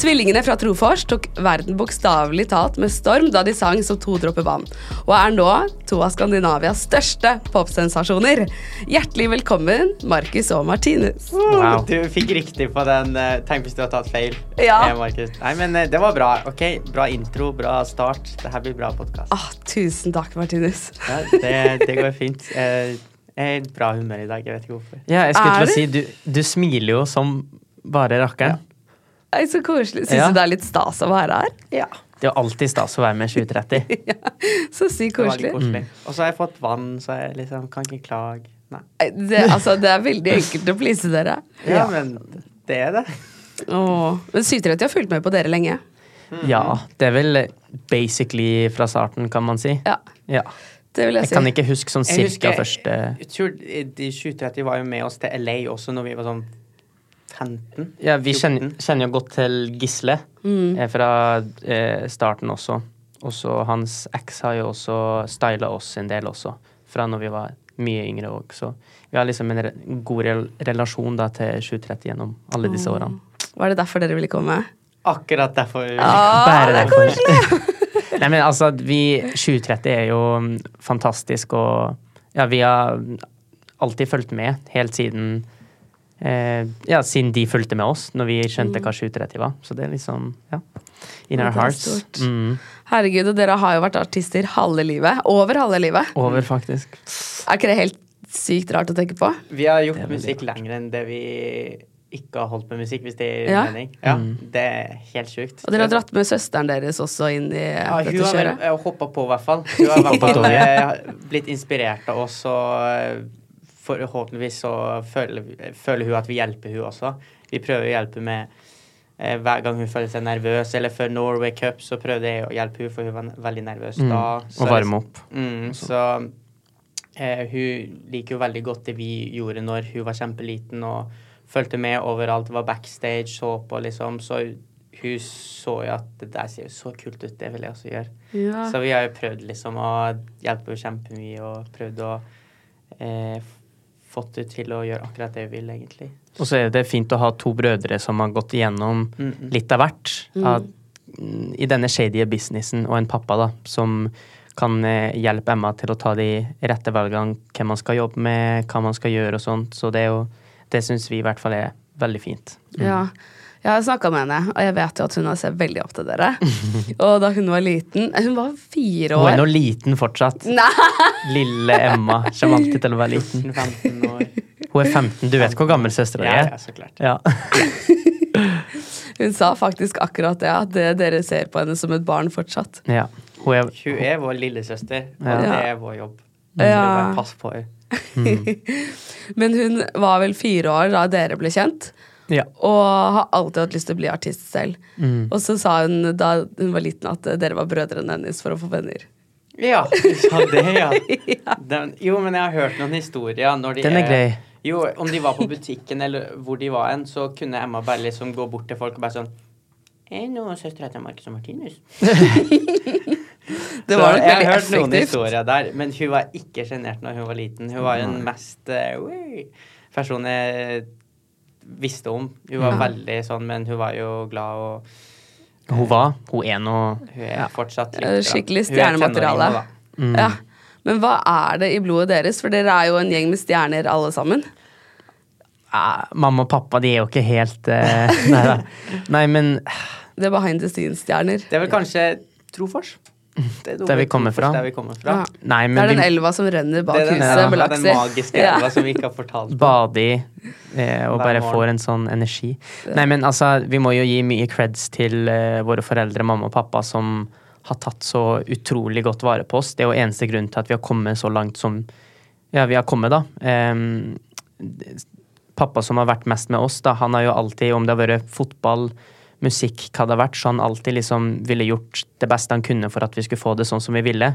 Tvillingene fra Trofors tok verden bokstavelig talt med storm da de sang som to dråper vann, og er nå to av Skandinavias største popsensasjoner. Hjertelig velkommen, Markus og Martinus. Wow. Du fikk riktig på den. eh, Tenk hvis du har tatt feil. Ja. eh, Markus. Nei, men eh, det var bra. Ok, Bra intro, bra start. Det her blir bra podkast. Ah, tusen takk, Martinus. Ja, det, det går fint. Eh, Jeg er i bra humør i dag. Jeg vet ikke hvorfor. Ja, jeg skulle til å si, du, du smiler jo som bare rakkeren. Nei, Så koselig. Syns Ja. du det er litt stas å være her? Ja. Det er jo alltid stas å være med 2030. ja. Så sykt Det var veldig koselig. koselig. Og så har jeg fått vann, så jeg liksom kan ikke klage. Nei. Nei, Det, altså, det er veldig enkelt å please dere. Ja, men det er det. Åh. Men 730 har fulgt med på dere lenge. Ja, det er vel basically fra starten, kan man si. Ja, Ja. det vil jeg Jeg si. kan ikke huske sånn Jeg cirka husker- første Jeg tror de 730 var jo med oss til LA også når vi var sånn 15. Ja, vi kjenner, kjenner jo godt til Gisle Mm. eh, fra eh, starten også. Og så hans eks har jo også styla oss en del også, fra når vi var mye yngre òg. Så vi har liksom en re god rel relasjon da til 730 gjennom alle disse årene. Var det derfor dere ville komme? Akkurat derfor. Ah, Bare det er derfor. Nei, men altså, vi 730 er jo mm, fantastisk, og ja, vi har alltid fulgt med helt siden eh, Ja, siden de fulgte med oss når vi skjønte hva 730 var. Så det er liksom Ja. In our hearts. Mm, Herregud, og dere har jo vært artister halve livet. Over halve livet. over, faktisk. Er ikke det helt sykt rart å tenke på? Vi har gjort musikk lenger enn det vi ikke har holdt med musikk, hvis det gir Ja. mening. Ja, Mm. Det er helt sjukt. Og dere har dratt med søsteren deres også inn i ja, dette Hun har vel hoppa på, i hvert fall. Hun har fall eh, blitt inspirert av oss, og eh, forhåpentligvis så føler, føler hun at vi hjelper hun også. Vi prøver å hjelpe med eh, hver gang hun føler seg nervøs, eller før Norway Cup, så prøvde jeg å hjelpe hun, for hun var veldig nervøs Mm. da. Så Og varme opp. Mm, så eh, hun liker jo veldig godt det vi gjorde når hun var kjempeliten og fulgte med overalt, var backstage, så på, liksom. Så hun så jo at det der ser jo så kult ut, det vil jeg også gjøre. Ja. Så vi har jo prøvd liksom å hjelpe henne kjempemye og prøvd å eh, fått det til å gjøre akkurat det vi vil, egentlig. Og så er det fint å ha to brødre som har gått igjennom Mm, mm. litt av hvert Mm. av, mm, i denne shady businessen, og en pappa da, som kan eh, hjelpe Emma til å ta de rette valgene, hvem man skal jobbe med, hva man skal gjøre og sånt. Så det er jo, det syns vi i hvert fall er veldig fint. ja. Jeg har snakka med henne, og jeg vet jo at hun har sett veldig opp til dere. Og da hun var liten Hun var fire år. Hun er nå liten fortsatt. Nei! Lille Emma kommer alltid til å være liten. 14-15 år. Hun er 15, du vet hvor gammel søstera di er? ja, så klart. Ja. Hun sa faktisk akkurat det, at det, dere ser på henne som et barn fortsatt. ja. Hun er Hun er vår lillesøster, og Ja. det er vår jobb. Ja. Pass på henne. Men hun var vel fire år da dere ble kjent, ja. og har alltid hatt lyst til å bli artist selv. Mm. Og så sa hun da hun var liten at dere var brødrene hennes for å få venner. Ja, du sa det, ja. Den, jo, men jeg har hørt noen historier. Når de Den er grei. Jo, om de var på butikken eller hvor de var hen, så kunne Emma bare liksom gå bort til folk og bare sånn Er nå søstera til Marcus og Martinus? Det Så var nok jeg har veldig noen effektivt. historier der, men hun var ikke sjenert når hun var liten. Hun var den mest uh, personen jeg visste om. Hun var Ja. veldig sånn, men hun var jo glad og Hun var, hun er nå hun er Ja. fortsatt litt Eh, skikkelig er stjernemateriale. mm. Ja. Men hva er det i blodet deres? For dere er jo en gjeng med stjerner alle sammen. Ja, Mamma og pappa, de er jo ikke helt uh, Nei da. Nei, men Det er behind the scenes-stjerner. Det er vel kanskje Trofors? Det er Der vi kommer fra. Vi kommer fra. Ja. Nei, Det er den vi elva som renner bak Det er den, huset ja, med den magiske Ja. elva som vi ikke har fortalt om. bader i eh, og bare får en sånn energi. Nei, men altså, vi må jo gi mye creds til eh, våre foreldre, mamma og pappa, som har tatt så utrolig godt vare på oss. Det er jo eneste grunn til at vi har kommet så langt som ja, vi har kommet, da. Eh, pappa som har vært mest med oss, da, han har jo alltid, om det har vært fotball, musikk, hva det har vært, så han alltid liksom ville gjort det beste han kunne for at vi skulle få det sånn som vi ville.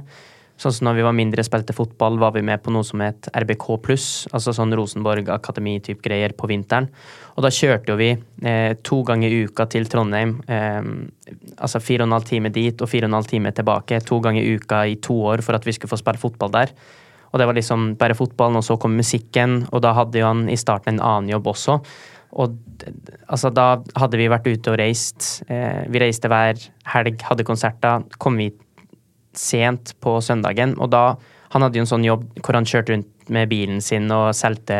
Sånn som når vi var mindre spilte fotball, var vi med på noe som het RBK pluss, altså sånn Rosenborg Akademi-type greier på vinteren. Og da kjørte jo vi eh, to ganger i uka til Trondheim. Eh, altså fire og en halv time dit og fire og en halv time tilbake. To ganger i uka i to år for at vi skulle få spille fotball der. Og det var liksom bare fotballen, og så kom musikken, og da hadde jo han i starten en annen jobb også. Og altså, da hadde vi vært ute og reist. Eh, vi reiste hver helg, hadde konserter. Kom vi sent på søndagen, og da Han hadde jo en sånn jobb hvor han kjørte rundt med bilen sin og solgte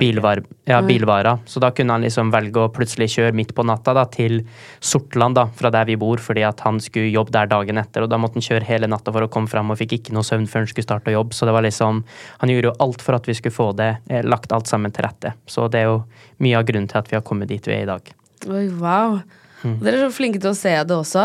bilvar, ja, bilvarer. Så da kunne han liksom velge å plutselig kjøre midt på natta da, til Sortland, da, fra der vi bor, fordi at han skulle jobbe der dagen etter. Og da måtte han kjøre hele natta for å komme fram, og fikk ikke noe søvn før han skulle starte å jobbe. Så det var liksom Han gjorde jo alt for at vi skulle få det eh, lagt alt sammen til rette. Så det er jo mye av grunnen til at vi har kommet dit vi er i dag. Oi, wow. Mm. Dere er så flinke til å se det også.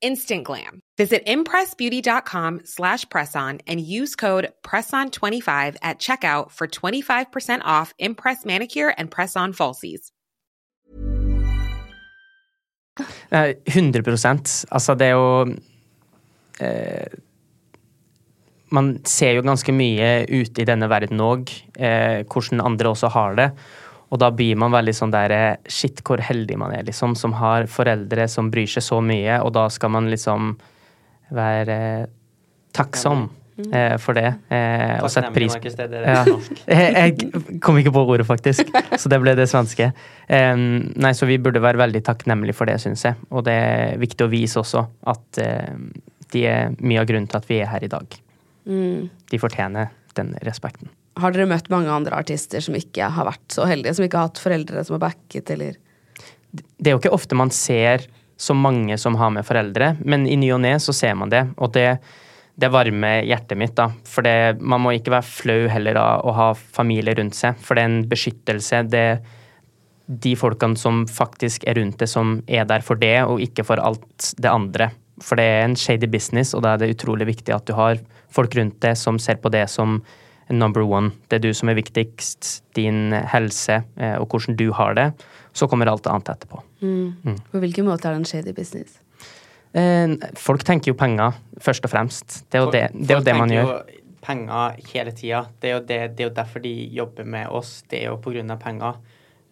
Instant glam. Visit impressbeauty.com slash presson and use code PRESSON25 at checkout for 25% off Impress Manicure and Press-On Falsies. Eh, 100 Altså, det er jo eh, Man ser jo ganske mye ute i denne verden òg, eh, hvordan andre også har det. Og da blir man veldig sånn der eh, Shit, hvor heldig man er, liksom. Som har foreldre som bryr seg så mye, og da skal man liksom være takksom eh, for det. Eh, og sette pris på det Ja. jeg, kom ikke på ordet, faktisk. Så det ble det svenske. Eh, nei, så vi burde være veldig takknemlige for det, syns jeg. Og det er viktig å vise også at de er mye av grunnen til at vi er her i dag. De fortjener den respekten. Har dere møtt mange andre artister som ikke har vært så heldige? Som ikke har hatt foreldre som har backet, eller Det er jo ikke ofte man ser så mange som har med foreldre, men i ny og ne så ser man det. Og det, det varmer hjertet mitt, da. For det, man må ikke være flau heller av å ha familie rundt seg, for det er en beskyttelse. Det de folkene som faktisk er rundt det, som er der for det, og ikke for alt det andre. For det er en shady business, og da er det utrolig viktig at du har folk rundt deg som ser på det som number one. Det er du som er viktigst. Din helse eh, og hvordan du har det. Så kommer alt annet etterpå. På hvilken måte er det en shady business? Eh, folk tenker jo penger, først og fremst. Det er jo det, det, er jo det man gjør. Jo penger hele tida. Det, det, det er jo derfor de jobber med oss. Det er jo på grunn av penger.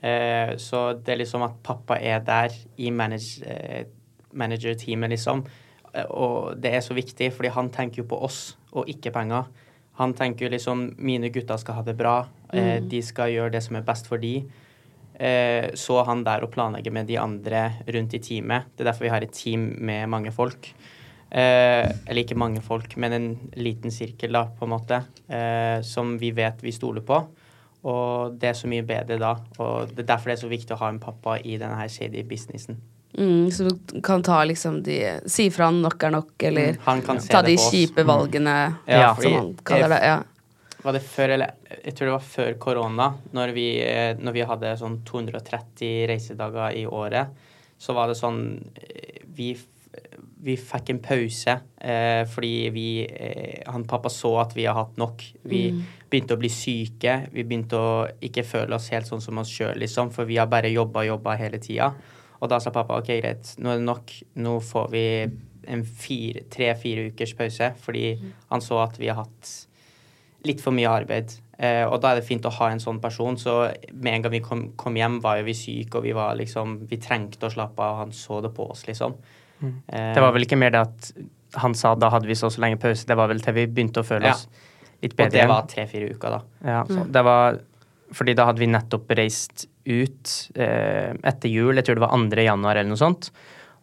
Eh, så det er liksom at pappa er der i manage, eh, manager-teamet, liksom. Og det er så viktig, fordi han tenker jo på oss og ikke penger. Han tenker jo liksom mine gutter skal ha det bra, eh, de skal gjøre det som er best for de. Eh, så han der og planlegger med de andre rundt i teamet. Det er derfor vi har et team med mange folk. Eh, eller ikke mange folk, men en liten sirkel, da, på en måte. Eh, som vi vet vi stoler på. Og det er så mye bedre da. Og det er derfor det er så viktig å ha en pappa i denne her shady businessen. Mm, så du kan ta liksom de Si fra han nok er nok, eller Mm, ta de kjipe valgene, Ja, som han kaller det. Ja. Var det før, eller jeg tror det var før korona, når vi, eh, når vi hadde sånn 230 reisedager i året, så var det sånn eh, Vi, vi fikk en pause eh, fordi vi eh, Han pappa så at vi har hatt nok. Vi begynte å bli syke. Vi begynte å ikke føle oss helt sånn som oss sjøl, liksom, for vi har bare jobba og jobba hele tida. Og da sa pappa OK, greit, nå er det nok. Nå får vi en tre-fire ukers pause, fordi han så at vi har hatt litt for mye arbeid. Eh, og da er det fint å ha en sånn person. Så med en gang vi kom, kom hjem, var jo vi syke, og vi var liksom Vi trengte å slappe av, og han så det på oss, liksom. Eh, Det var vel ikke mer det at han sa da hadde vi så så lenge pause, det var vel til vi begynte å føle Ja. oss litt bedre. Og det var tre-fire uker, da. Ja, så det var Fordi da hadde vi nettopp reist ut eh, etter jul, jeg tror det var 2. januar eller noe sånt.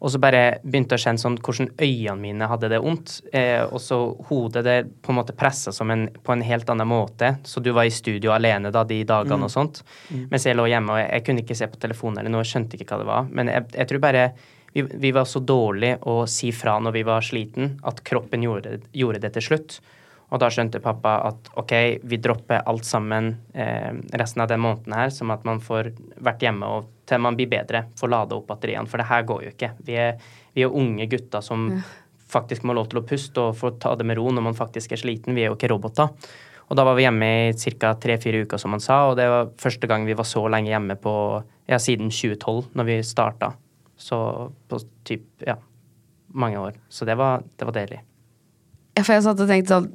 Og så bare begynte å kjenne sånn hvordan øynene mine hadde det vondt. Eh, og så hodet det på en måte pressa som en, på en helt annen måte. Så du var i studio alene da de dagene og sånt. Mens jeg lå hjemme og jeg, jeg kunne ikke se på telefonen eller noe, jeg skjønte ikke hva det var. Men jeg, jeg tror bare vi, vi var så dårlige å si fra når vi var sliten, at kroppen gjorde, gjorde det til slutt. Og da skjønte pappa at ok, vi dropper alt sammen eh, resten av den måneden her, som at man får vært hjemme og til man blir bedre, får lade opp batteriene. For det her går jo ikke. Vi er, vi er unge gutter som faktisk må ha lov til å puste og få ta det med ro når man faktisk er sliten. Vi er jo ikke roboter. Og da var vi hjemme i ca. tre-fire uker, som han sa, og det var første gang vi var så lenge hjemme på ja, siden 2012, når vi starta. Så på typ, ja, mange år. Så det var, det var deilig. Ja, for jeg satt og tenkte sånn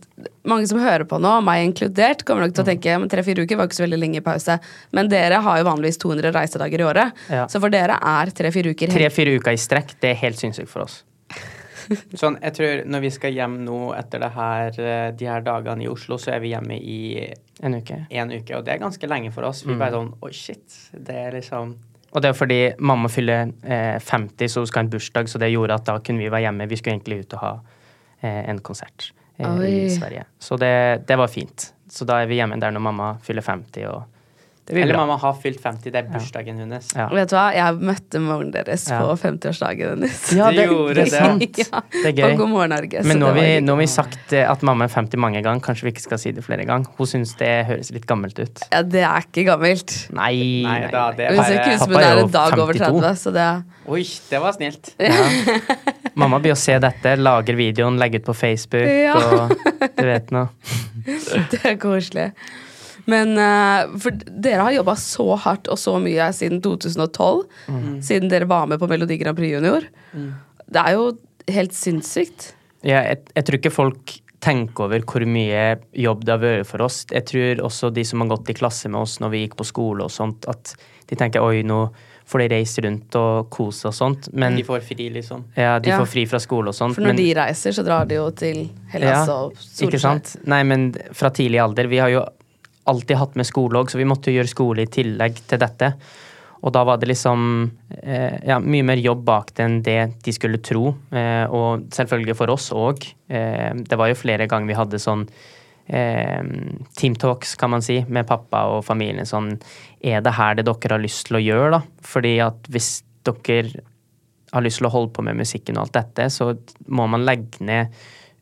Mange som hører på nå, meg inkludert, kommer nok til å Mm. tenke men tre-fire uker var ikke så veldig lenge i pause. Men dere har jo vanligvis 200 reisedager i året. Ja. Så for dere er tre-fire uker Tre-fire uker i strekk, det er helt sinnssykt for oss. Sånn, jeg tror når vi skal hjem nå etter det her, eh, de her dagene i Oslo, så er vi hjemme i En uke. En uke, og det er ganske lenge for oss. Vi Mm. bare sånn Oi, shit. Det er liksom Og det er fordi mamma fyller eh, 50, så hun skal ha en bursdag, så det gjorde at da kunne vi være hjemme. Vi skulle egentlig ut og ha en konsert eh, i Sverige. Så det, det var fint. Så da er vi hjemme der når mamma fyller 50, og Eller bra. mamma har fylt 50, det er bursdagen hennes. Ja. Vet du hva, jeg møtte moren deres Ja. på 50-årsdagen hennes. Ja, det, gjorde det er sant. Ja, Det er gøy. Og God morgen Norge. Men nå har vi, nå har vi sagt eh, at mamma er 50 mange ganger. Kanskje vi ikke skal si det flere ganger. Hun syns det høres litt gammelt ut. Ja, det er ikke gammelt. Nei, Nei, nei, da, det er Hun ser ikke ut som Pappa hun er jo en dag over 52. 30, så det Oi, det var snilt. Mamma blir å se dette, lager videoen, legger ut på Facebook Ja. og du vet nå. Det er koselig. Men eh, for dere har jobba så hardt og så mye siden 2012. Mm. Siden dere var med på Melodi Grand Prix Junior. Det er jo helt sinnssykt. Ja, jeg, jeg tror ikke folk tenker over hvor mye jobb det har vært for oss. Jeg tror også de som har gått i klasse med oss når vi gikk på skole og sånt, at de tenker oi, nå får de reise rundt og kose og sånt. Men De får fri, liksom. ja, de Ja. får fri fra skole og sånt. For når men, de reiser, så drar de jo til Hellas ja, og ikke soler seg. sant? Nei, men fra tidlig alder. Vi har jo alltid hatt med skole òg, så vi måtte jo gjøre skole i tillegg til dette. Og da var det liksom eh, ja, mye mer jobb bak det enn det de skulle tro. Eh, og selvfølgelig for oss òg. Eh, det var jo flere ganger vi hadde sånn eh, team talks, kan man si, med pappa og familien. Sånn Er det her det dere har lyst til å gjøre, da? Fordi at hvis dere har lyst til å holde på med musikken og alt dette, så må man legge ned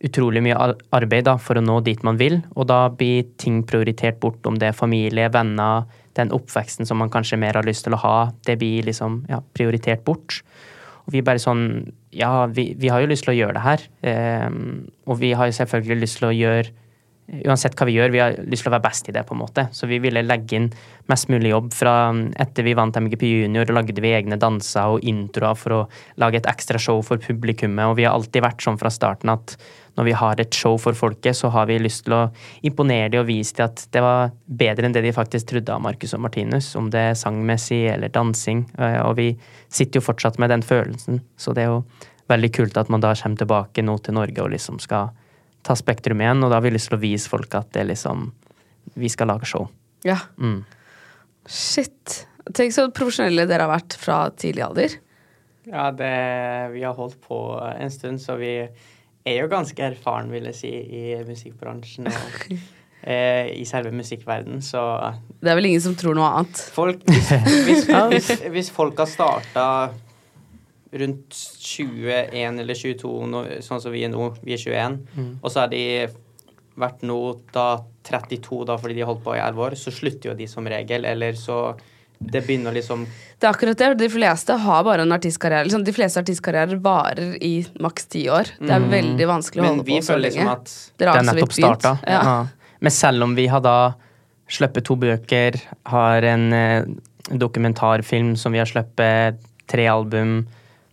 utrolig mye arbeid da, for å nå dit man vil, og da blir ting prioritert bort, om det er familie, venner, den oppveksten som man kanskje mer har lyst til å ha, det blir liksom ja, prioritert bort. Og vi bare sånn Ja, vi, vi har jo lyst til å gjøre det her, eh, og vi har jo selvfølgelig lyst til å gjøre Uansett hva vi gjør, vi har lyst til å være best i det, på en måte. Så vi ville legge inn mest mulig jobb fra etter vi vant MGP Junior, lagde vi egne danser og introer for å lage et ekstra show for publikummet, og vi har alltid vært sånn fra starten at når vi har et show for folket, så har vi lyst til å imponere dem og vise dem at det var bedre enn det de faktisk trodde av Marcus og Martinus, om det er sangmessig eller dansing. Eh, Og vi sitter jo fortsatt med den følelsen, så det er jo veldig kult at man da kommer tilbake nå til Norge og liksom skal ta Spektrum igjen, og da har vi lyst til å vise folk at det er liksom Vi skal lage show. Ja. Mm. Shit. Tenk så profesjonelle dere har vært fra tidlig alder. Ja, det, vi har holdt på en stund, så vi er jo ganske erfaren, vil jeg si, i musikkbransjen og eh, i selve musikkverdenen, så Det er vel ingen som tror noe annet. folk Hvis, hvis, hvis, hvis folk har starta rundt 21 eller 22, nå, sånn som vi er nå, vi er 21, og så har de vært nå da 32 da fordi de har holdt på i 11 år, så slutter jo de som regel, eller så det begynner liksom Det er akkurat det. De fleste har bare en artistkarriere. Liksom, de fleste artistkarrierer varer i maks ti år. Det er veldig vanskelig å holde på så føler lenge. liksom at Det er nettopp starta. Ja. Ja. Men selv om vi har da sluppet to bøker, har en eh, dokumentarfilm som vi har sluppet, tre album,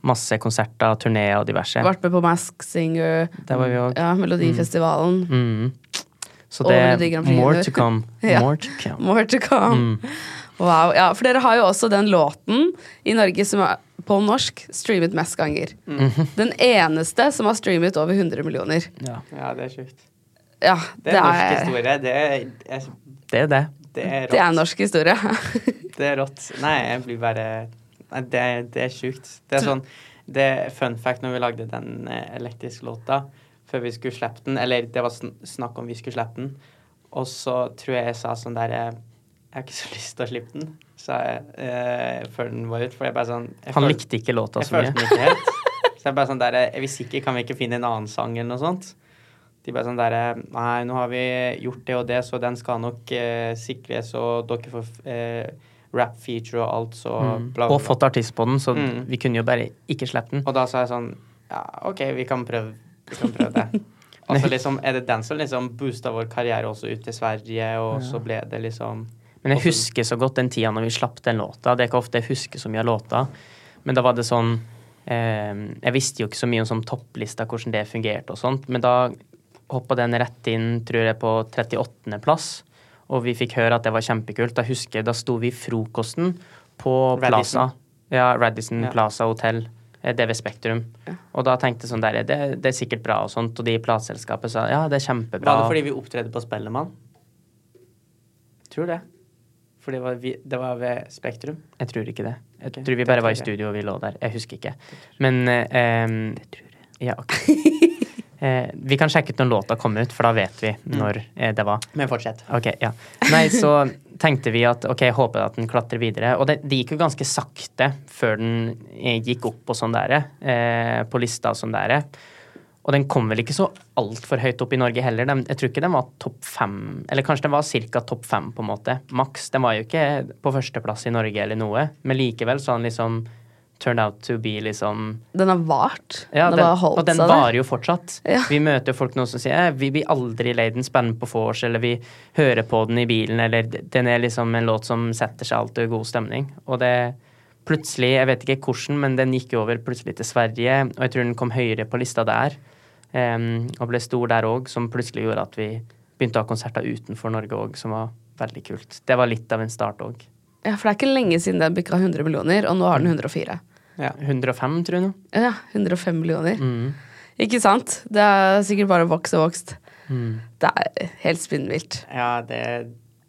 masse konserter, turneer og diverse. Vært med på Mask Singer, Der var vi også. ja, Melodifestivalen. Mm. Så det er more to come. Ja. More to come. More to come. Mm. Wow, ja, For dere har jo også den låten i Norge som er på norsk streamet mest ganger. Den eneste som har streamet over 100 millioner. Ja. Ja, det er sjukt. Ja, Det er norsk historie. Det er, er, Det er det. det er. Det er norsk historie. Det er rått. Nei, jeg blir bare Nei, det, det er sjukt. Det er sånn Det er fun fact når vi lagde den eh, elektriske låta før vi skulle slippe den, eller det var sn snakk om vi skulle slippe den, og så tror jeg jeg sa sånn der eh, Jeg har ikke så lyst til å slippe den, sa jeg eh, før den var ut, for jeg bare sånn jeg Han likte ikke låta så mye. Jeg følte den ikke helt. Så jeg bare sånn der Hvis ikke, kan vi ikke finne en annen sang eller noe sånt? De bare sånn der Nei, nå har vi gjort det og det, så den skal nok eh, sikres, og dere får eh, rap feature og alt, så Mm. bla, bla, Og fått artist på den, så Mm. vi kunne jo bare ikke slippe den. Og da sa jeg sånn Ja, OK, vi kan prøve, vi kan prøve det. Og så liksom er det den som liksom boosta vår karriere også ut til Sverige, og så ble det liksom Men jeg Også- husker så godt den tida når vi slapp den låta. Det er ikke ofte jeg husker så mye av låta, men da var det sånn eh, Jeg visste jo ikke så mye om sånn topplista, hvordan det fungerte og sånt, men da hoppa den rett inn, tror jeg, på 38. Og vi fikk høre at det var kjempekult. Da husker jeg, da sto vi i frokosten på Radisson. Plaza. Ja, Radisson Ja. Plaza Hotel. eh, DV Spektrum. Og da tenkte jeg sånn der, det, det er sikkert bra og sånt, og de i plateselskapet sa ja, det er kjempebra. Var det fordi vi opptredde på Spellemann? Tror det. For det var, vi, det var ved Spektrum. Jeg tror ikke det. Jeg okay. tror vi bare tror var i studio og vi lå der. Jeg husker ikke. Men eh, jeg. Ja, ok. Eh, vi kan sjekke ut når låta kom ut, for da vet vi Mm. når eh, det var. Men fortsett. Ok, ja. Nei, så tenkte vi at ok, jeg håper at den klatrer videre. Og det, det gikk jo ganske sakte før den eh, gikk opp på sånn der, eh, på lista og sånn der. Og den kom vel ikke så altfor høyt opp i Norge heller. Den, jeg tror ikke den var topp fem, eller kanskje den var ca. topp fem, på en måte. Maks. Den var jo ikke på førsteplass i Norge eller noe, men likevel så han liksom turned out to be liksom Den har vart. ja, den, den, har holdt seg der. og den varer jo fortsatt. Ja. Vi møter jo folk nå som sier eh, vi blir aldri lei den spennende på vors, eller vi hører på den i bilen, eller den er liksom en låt som setter seg alltid i god stemning. Og det plutselig, jeg vet ikke hvordan, men den gikk jo over plutselig til Sverige, og jeg tror den kom høyere på lista der, um, og ble stor der òg, som plutselig gjorde at vi begynte å ha konserter utenfor Norge òg, som var veldig kult. Det var litt av en start òg. Ja, for det er ikke lenge siden den bikka 100 millioner, og nå har den 104. Ja. 105, tror jeg nå. Ja, 105 millioner. Mm. Ikke sant? Det er sikkert bare vokst og vokst. Mm. Det er helt spinnvilt. Ja, det,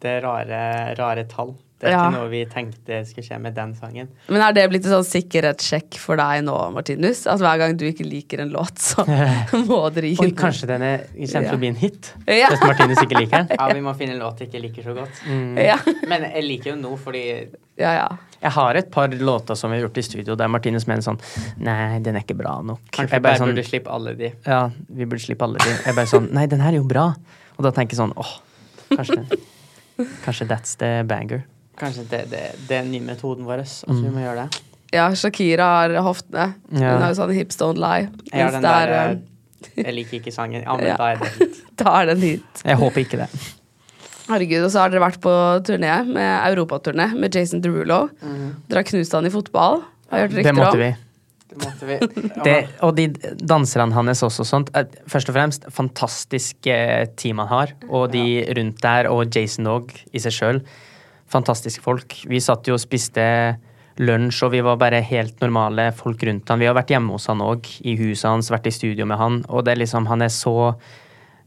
det er rare, rare tall. Det er Ja. ikke noe vi tenkte skulle skje med den sangen. Men er det blitt en sånn sikkerhetssjekk for deg nå, Martinus? At hver gang du ikke liker en låt, så må dere gi den? kanskje den er- kommer til å bli en hit? Ja. Hvis Martinus ikke liker den? Ja, vi må finne en låt jeg ikke liker så godt. Ja. Men jeg liker jo nå fordi ja, ja. Jeg har et par låter som vi har gjort i studio der Martinus mener sånn Nei, den er ikke bra nok. kanskje vi bare sånn, burde slippe alle de. Ja, vi burde slippe alle de. Jeg bare sånn Nei, den her er jo bra. Og da tenker jeg sånn åh, kanskje. Kanskje that's the banger. Kanskje det, det, det er den nye metoden vår. At vi må gjøre det. ja, Shakira har hoftene. Ja. Hun har jo sånn hips don't lie. Jeg har den det er, der eh, eh, Jeg liker ikke sangen. Ja, men Ja. da er det hit. Da er den hit. Jeg håper ikke det. Herregud, og så har dere vært på turné med europaturné med Jason Derulo. Dere har knust han i fotball. Det måtte vi. Det måtte vi. Det, og de danserne hans også sånt. eh, Først og fremst fantastisk eh, team han har. Og de rundt der, og Jason òg i seg sjøl. Fantastiske folk. Vi satt jo og spiste lunsj, og vi var bare helt normale folk rundt han. Vi har vært hjemme hos han òg, i huset hans, vært i studio med han. Og det er liksom, han er så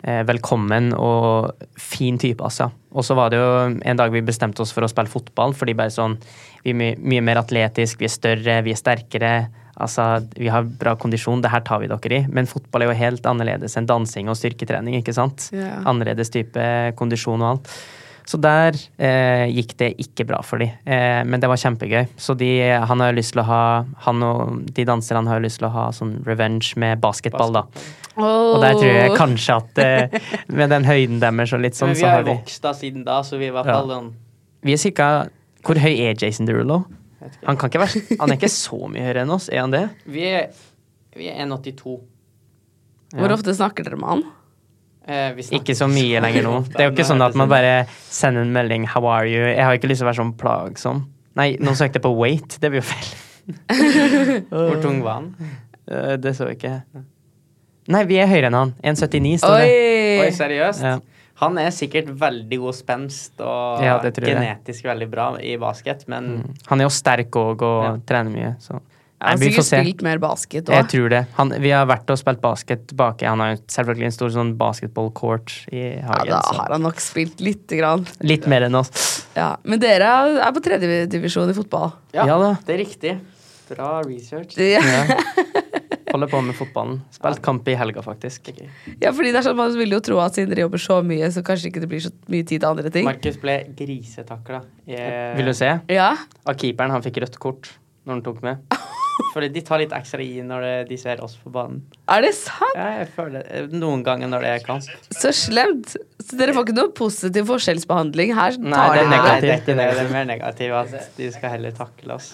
velkommen og fin type, altså. Og så var det jo en dag vi bestemte oss for å spille fotball, fordi bare sånn Vi er mye, mye mer atletisk, vi er større, vi er sterkere. Altså, vi har bra kondisjon, det her tar vi dere i. Men fotball er jo helt annerledes enn dansing og styrketrening, ikke sant? Yeah. Annerledes type kondisjon og alt. Så der eh, gikk det ikke bra for de, eh, men det var kjempegøy. Så de, han har lyst til å ha Han og de danserne har lyst til å ha sånn revenge med basketball, da. Og der tror jeg kanskje at eh, med den høyden deres og litt sånn, så har de Vi vi vokst da siden da, så vi er i hvert Ja. fall sånn Vi er cirka Hvor høy er Jason Derulo? Han kan ikke være Han er ikke så mye høyere enn oss, er han det? Vi er, vi er 1,82. Hvor ofte snakker dere med han? Eh, vi Ikke så mye lenger nå. Det er jo ikke sånn at man bare sender en melding 'How are you?' Jeg har ikke lyst til å være sånn plagsom. Nei, nå søkte jeg på weight. Det blir jo feil. Hvor tung var han? Eh, Det så jeg ikke. Nei, vi er høyere enn han. 1,79 står det. Oi, Oi! seriøst? Ja. Han er sikkert veldig god spenst og Ja, genetisk jeg. veldig bra i basket, men Han er jo sterk òg og Ja. trener mye, så Han har Nei, vi får sikkert spilt mer basket Jeg tror det. Han, vi har vært og spilt basket baki. Han har jo selvfølgelig en stor sånn basketball-court i Ja, da har han nok spilt lite grann. litt mer enn oss. Ja. Men dere er på tredjedivisjon i fotball. ja, Ja da. det er riktig. Bra research. Ja. Ja. Holder på med fotballen. Spilt kamp i helga, faktisk. ja, fordi det er sånn Man vil jo tro at siden dere jobber så mye, så kanskje ikke det blir så mye tid til andre ting. Markus ble grisetakla Jeg... Vil du se? Ja, Av keeperen. Han fikk rødt kort når han tok med. Fordi de tar litt ekstra i når det, de ser oss på banen. Er det sant? Ja, jeg føler det. Noen ganger når det er kamp. Så slemt. Så dere får ikke noe positiv forskjellsbehandling her? Nei, det er negativt. Nei, det er ikke det. Det er mer negativt at de skal heller takle oss.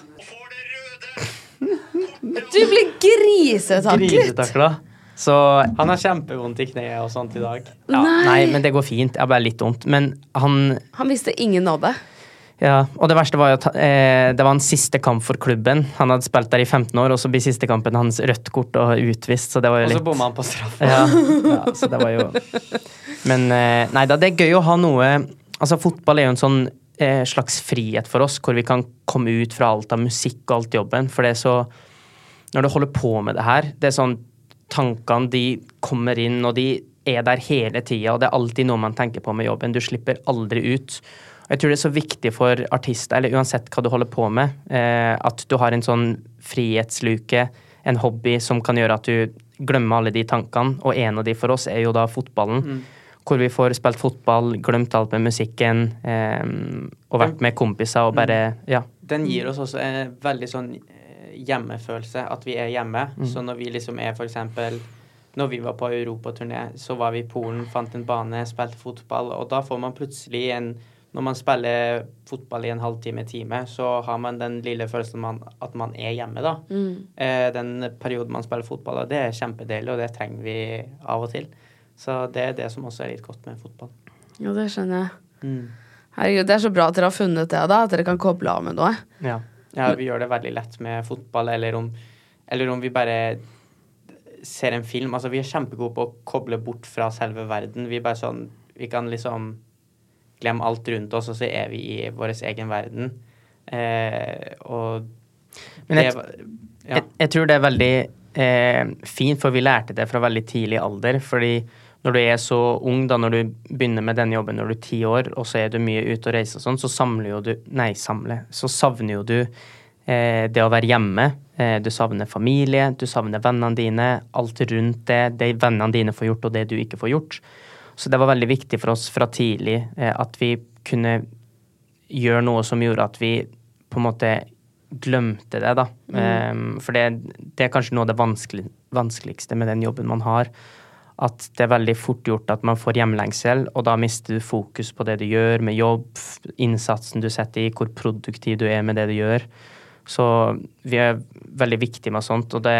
Du blir grisetaklet! Grisetakla. Så Han har kjempevondt i kneet og sånt i dag. ja, Nei. Nei, men det går fint. Jeg har bare litt vondt. Men han Han visste ingen nåde. Ja, og det verste var jo at eh, det var hans siste kamp for klubben. Han hadde spilt der i 15 år, og så blir siste kampen hans rødt kort og utvist, så det var jo litt Og så bomma han på straff. ja, ja, så det var jo Men eh, nei da, det er gøy å ha noe Altså, fotball er jo en sånn eh, slags frihet for oss, hvor vi kan komme ut fra alt av musikk og alt jobben, for det er så Når du holder på med det her, det er sånn Tankene, de kommer inn, og de er der hele tida, og det er alltid noe man tenker på med jobben. Du slipper aldri ut. Jeg tror det er så viktig for artister, eller uansett hva du holder på med, eh, at du har en sånn frihetsluke, en hobby som kan gjøre at du glemmer alle de tankene. Og en av de for oss er jo da fotballen. Hvor vi får spilt fotball, glemt alt med musikken, eh, og vært med kompiser og bare Ja. Den gir oss også en veldig sånn eh, hjemmefølelse, at vi er hjemme. Så når vi liksom er for eksempel når vi var på europaturné, så var vi i Polen, fant en bane, spilte fotball, og da får man plutselig en Når man spiller fotball i en halvtime, time, så har man den lille følelsen man, at man er hjemme, da. Eh, den perioden man spiller fotball, og det er kjempedeilig, og det trenger vi av og til. Så det er det som også er litt godt med fotball. Jo, det skjønner jeg. Herregud, Det er så bra at dere har funnet det, da. At dere kan koble av med noe. ja. Ja, vi gjør det veldig lett med fotball, eller om, eller om vi bare ser en film. Altså, vi er kjempegode på å koble bort fra selve verden. Vi er bare sånn Vi kan liksom glemme alt rundt oss, og så er vi i vår egen verden. Eh, og Men jeg- det ja. Jeg, jeg tror det er veldig eh, fint, for vi lærte det fra veldig tidlig alder. fordi når du er så ung, da når du begynner med denne jobben når du er ti år, og så er du mye ute og reiser og sånn, så samler jo du Nei, samler. Så savner jo du eh, det å være hjemme. Eh, du savner familie, du savner vennene dine, alt rundt det, det vennene dine får gjort, og det du ikke får gjort. Så det var veldig viktig for oss fra tidlig eh, at vi kunne gjøre noe som gjorde at vi på en måte glemte det, da. Em, for det, det er kanskje noe av det vanskelig, vanskeligste med den jobben man har. At det er veldig fort gjort at man får hjemlengsel, og da mister du fokus på det du gjør med jobb, innsatsen du setter i, hvor produktiv du er med det du gjør. Så vi er veldig viktige med sånt, og det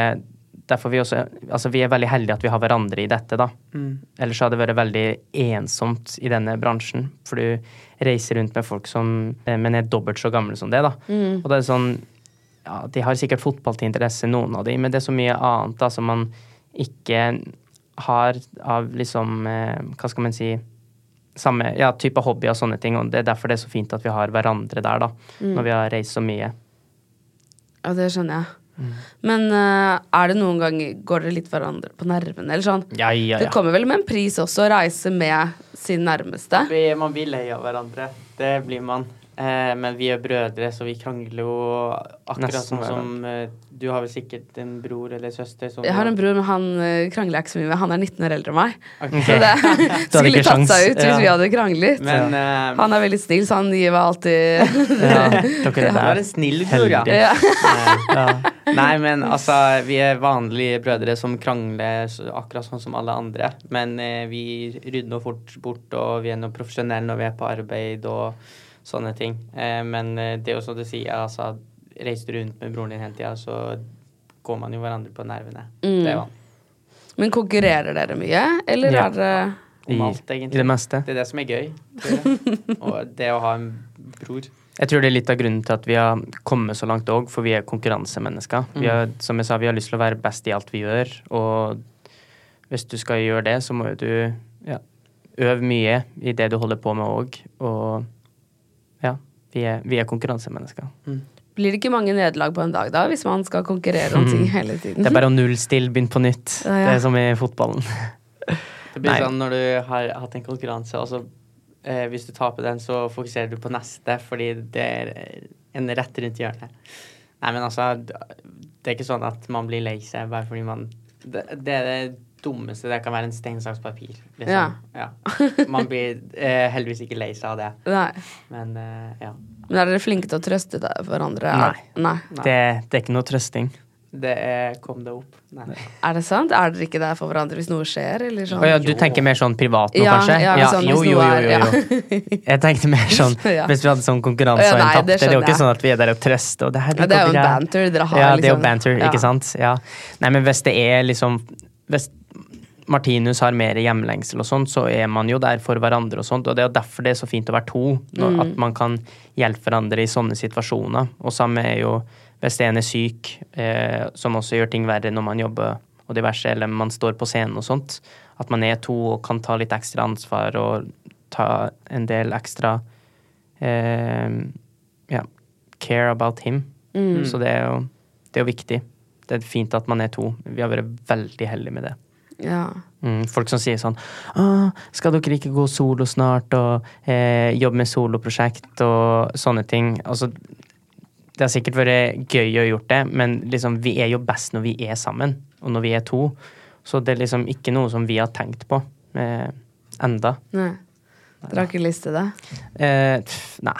derfor vi også Altså, vi er veldig heldige at vi har hverandre i dette, da. Ellers hadde det vært veldig ensomt i denne bransjen. For du reiser rundt med folk som eh, Men er dobbelt så gamle som det, da. Og det er sånn Ja, de har sikkert fotball til interesse, noen av de, men det er så mye annet da som man ikke har av liksom eh, Hva skal man si samme ja, type hobby og sånne ting. Og det er derfor det er så fint at vi har hverandre der, da. Når vi har reist så mye. Ja, det skjønner jeg. Men uh, er det noen ganger Går dere litt hverandre på nervene? Eller sånn? Ja, ja, Det kommer vel med en pris også, å reise med sin nærmeste. Vi, man blir lei av hverandre. Det blir man. Eh, men vi er brødre, så vi krangler jo akkurat Nesten sånn som eh, Du har vel sikkert en bror eller søster som Jeg har en bror, men han eh, krangler jeg ikke så mye med. Han er 19 år eldre enn meg. Okay. Så det skulle tatt sjans. seg ut hvis Ja. vi hadde kranglet. Men eh, Han er veldig snill, så han gir meg alltid Ja, dere du er er en snill bror, ja. ja. Ja. Nei, men altså, vi er vanlige brødre som krangler akkurat sånn som alle andre. Men eh, vi rydder nå fort bort, og vi er nå profesjonelle når vi er på arbeid og sånne ting. Eh, men eh, det er jo som du sier, altså, reiser du rundt med broren din hele tida, så går man jo hverandre på nervene. Det er. Men konkurrerer dere mye, eller Ja. er dere Om alt, I det meste. Det er det som er gøy. Og det å ha en bror. Jeg tror det er litt av grunnen til at vi har kommet så langt òg, for vi er konkurransemennesker. Vi har, som jeg sa, vi har lyst til å være best i alt vi gjør, og hvis du skal gjøre det, så må jo du ja, øve mye i det du holder på med òg. Og vi er, vi er konkurransemennesker. Blir det ikke mange nederlag på en dag, da, hvis man skal konkurrere om ting hele tiden? Det er bare å nullstille, begynne på nytt. Ja, ja. Det er som i fotballen. Det blir Nei. sånn når du har hatt en konkurranse, og så eh, hvis du taper den, så fokuserer du på neste, fordi det er en rett rundt hjørnet. Nei, men altså, det er ikke sånn at man blir lei seg bare fordi man Det, det er det dummeste. Det kan være en stein, saks, papir. Liksom. Ja. Man blir eh, heldigvis ikke lei seg av det, Nei. men eh, ja. Men er dere flinke til å trøste deg hverandre? Nei. Nei. Det, det er ikke noe trøsting. Det er Kom det opp. Nei. Er det sant? Er dere ikke der for hverandre hvis noe skjer? Eller sånn? Oh, ja, du tenker mer sånn privat nå, Ja, kanskje? ja, sånn jo, jo, jo, jo, jo. Jeg tenkte mer sånn hvis vi hadde sånn konkurranse og en tapte. det Det, er jo ikke sånn at vi er der og trøster. Og det, her Ja, det er jo en banter dere har. Ja, det er jo liksom. banter, ikke sant? Ja. Nei, men hvis det er liksom Hvis Martinus har mer hjemlengsel og sånt, så er man jo der for hverandre og sånt. Og det er derfor det er så fint å være to. Når, Mm. At man kan hjelpe hverandre i sånne situasjoner. Og samme er jo hvis en er syk, eh, som også gjør ting verre når man jobber og diverse, eller man står på scenen og sånt. At man er to og kan ta litt ekstra ansvar og ta en del ekstra eh, ja, care about him. Mm. Så det er, jo, det er viktig. Det er fint at man er to. Vi har vært veldig heldige med det. Ja. Mm, folk som sier sånn skal dere ikke gå solo snart og eh, jobbe med soloprosjekt og sånne ting? Altså, det har sikkert vært gøy å gjort det, men liksom, vi er jo best når vi er sammen, og når vi er to. Så det er liksom ikke noe som vi har tenkt på eh, enda. Nei. Dere har ikke lyst til det? Eh, pff, nei.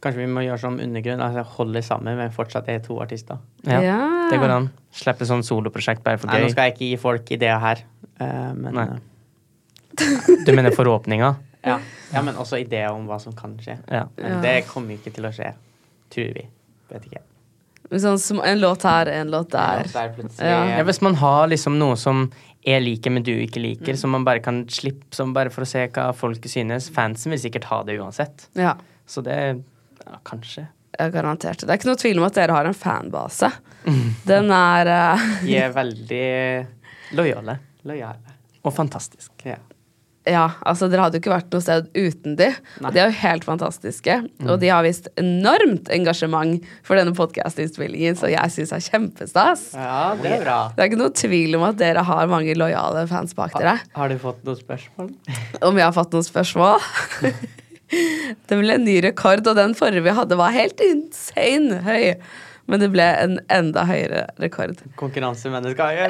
Kanskje vi må gjøre som undergrunn, altså holde sammen, men fortsatt er to artister. Ja, Ja. Det går an. Slippe sånn soloprosjekt bare for Nei, nå skal jeg ikke gi folk ideer her, eh, men Nei. eh, Du mener forhåpninger? ja. ja, men også ideer om hva som kan skje. Ja. Men det kommer ikke til å skje, tror vi. Vet ikke. Sånn, en låt her, en låt der. Er Ja. Ja, hvis man har liksom noe som jeg liker, men du ikke liker, som man bare kan slippe som bare for å se hva folket synes. Fansen vil sikkert ha det uansett. Ja. Så det ja, kanskje. Ja, garantert. Det er ikke noe tvil om at dere har en fanbase. Den er eh, De er veldig Lojale. lojale. Og fantastisk. Ja. Ja, altså dere hadde jo ikke vært noe sted uten de. Nei. De er jo helt fantastiske. Og de har vist enormt engasjement for denne podkastinnspillingen, så jeg syns er kjempestas. ja, det er bra. Det er ikke noe tvil om at dere har mange lojale fans bak dere. Har du fått noen spørsmål? Om jeg har fått noen spørsmål? det ble en ny rekord, og den forrige vi hadde var helt insane høy. Men det ble en enda høyere rekord. Konkurransemennesker.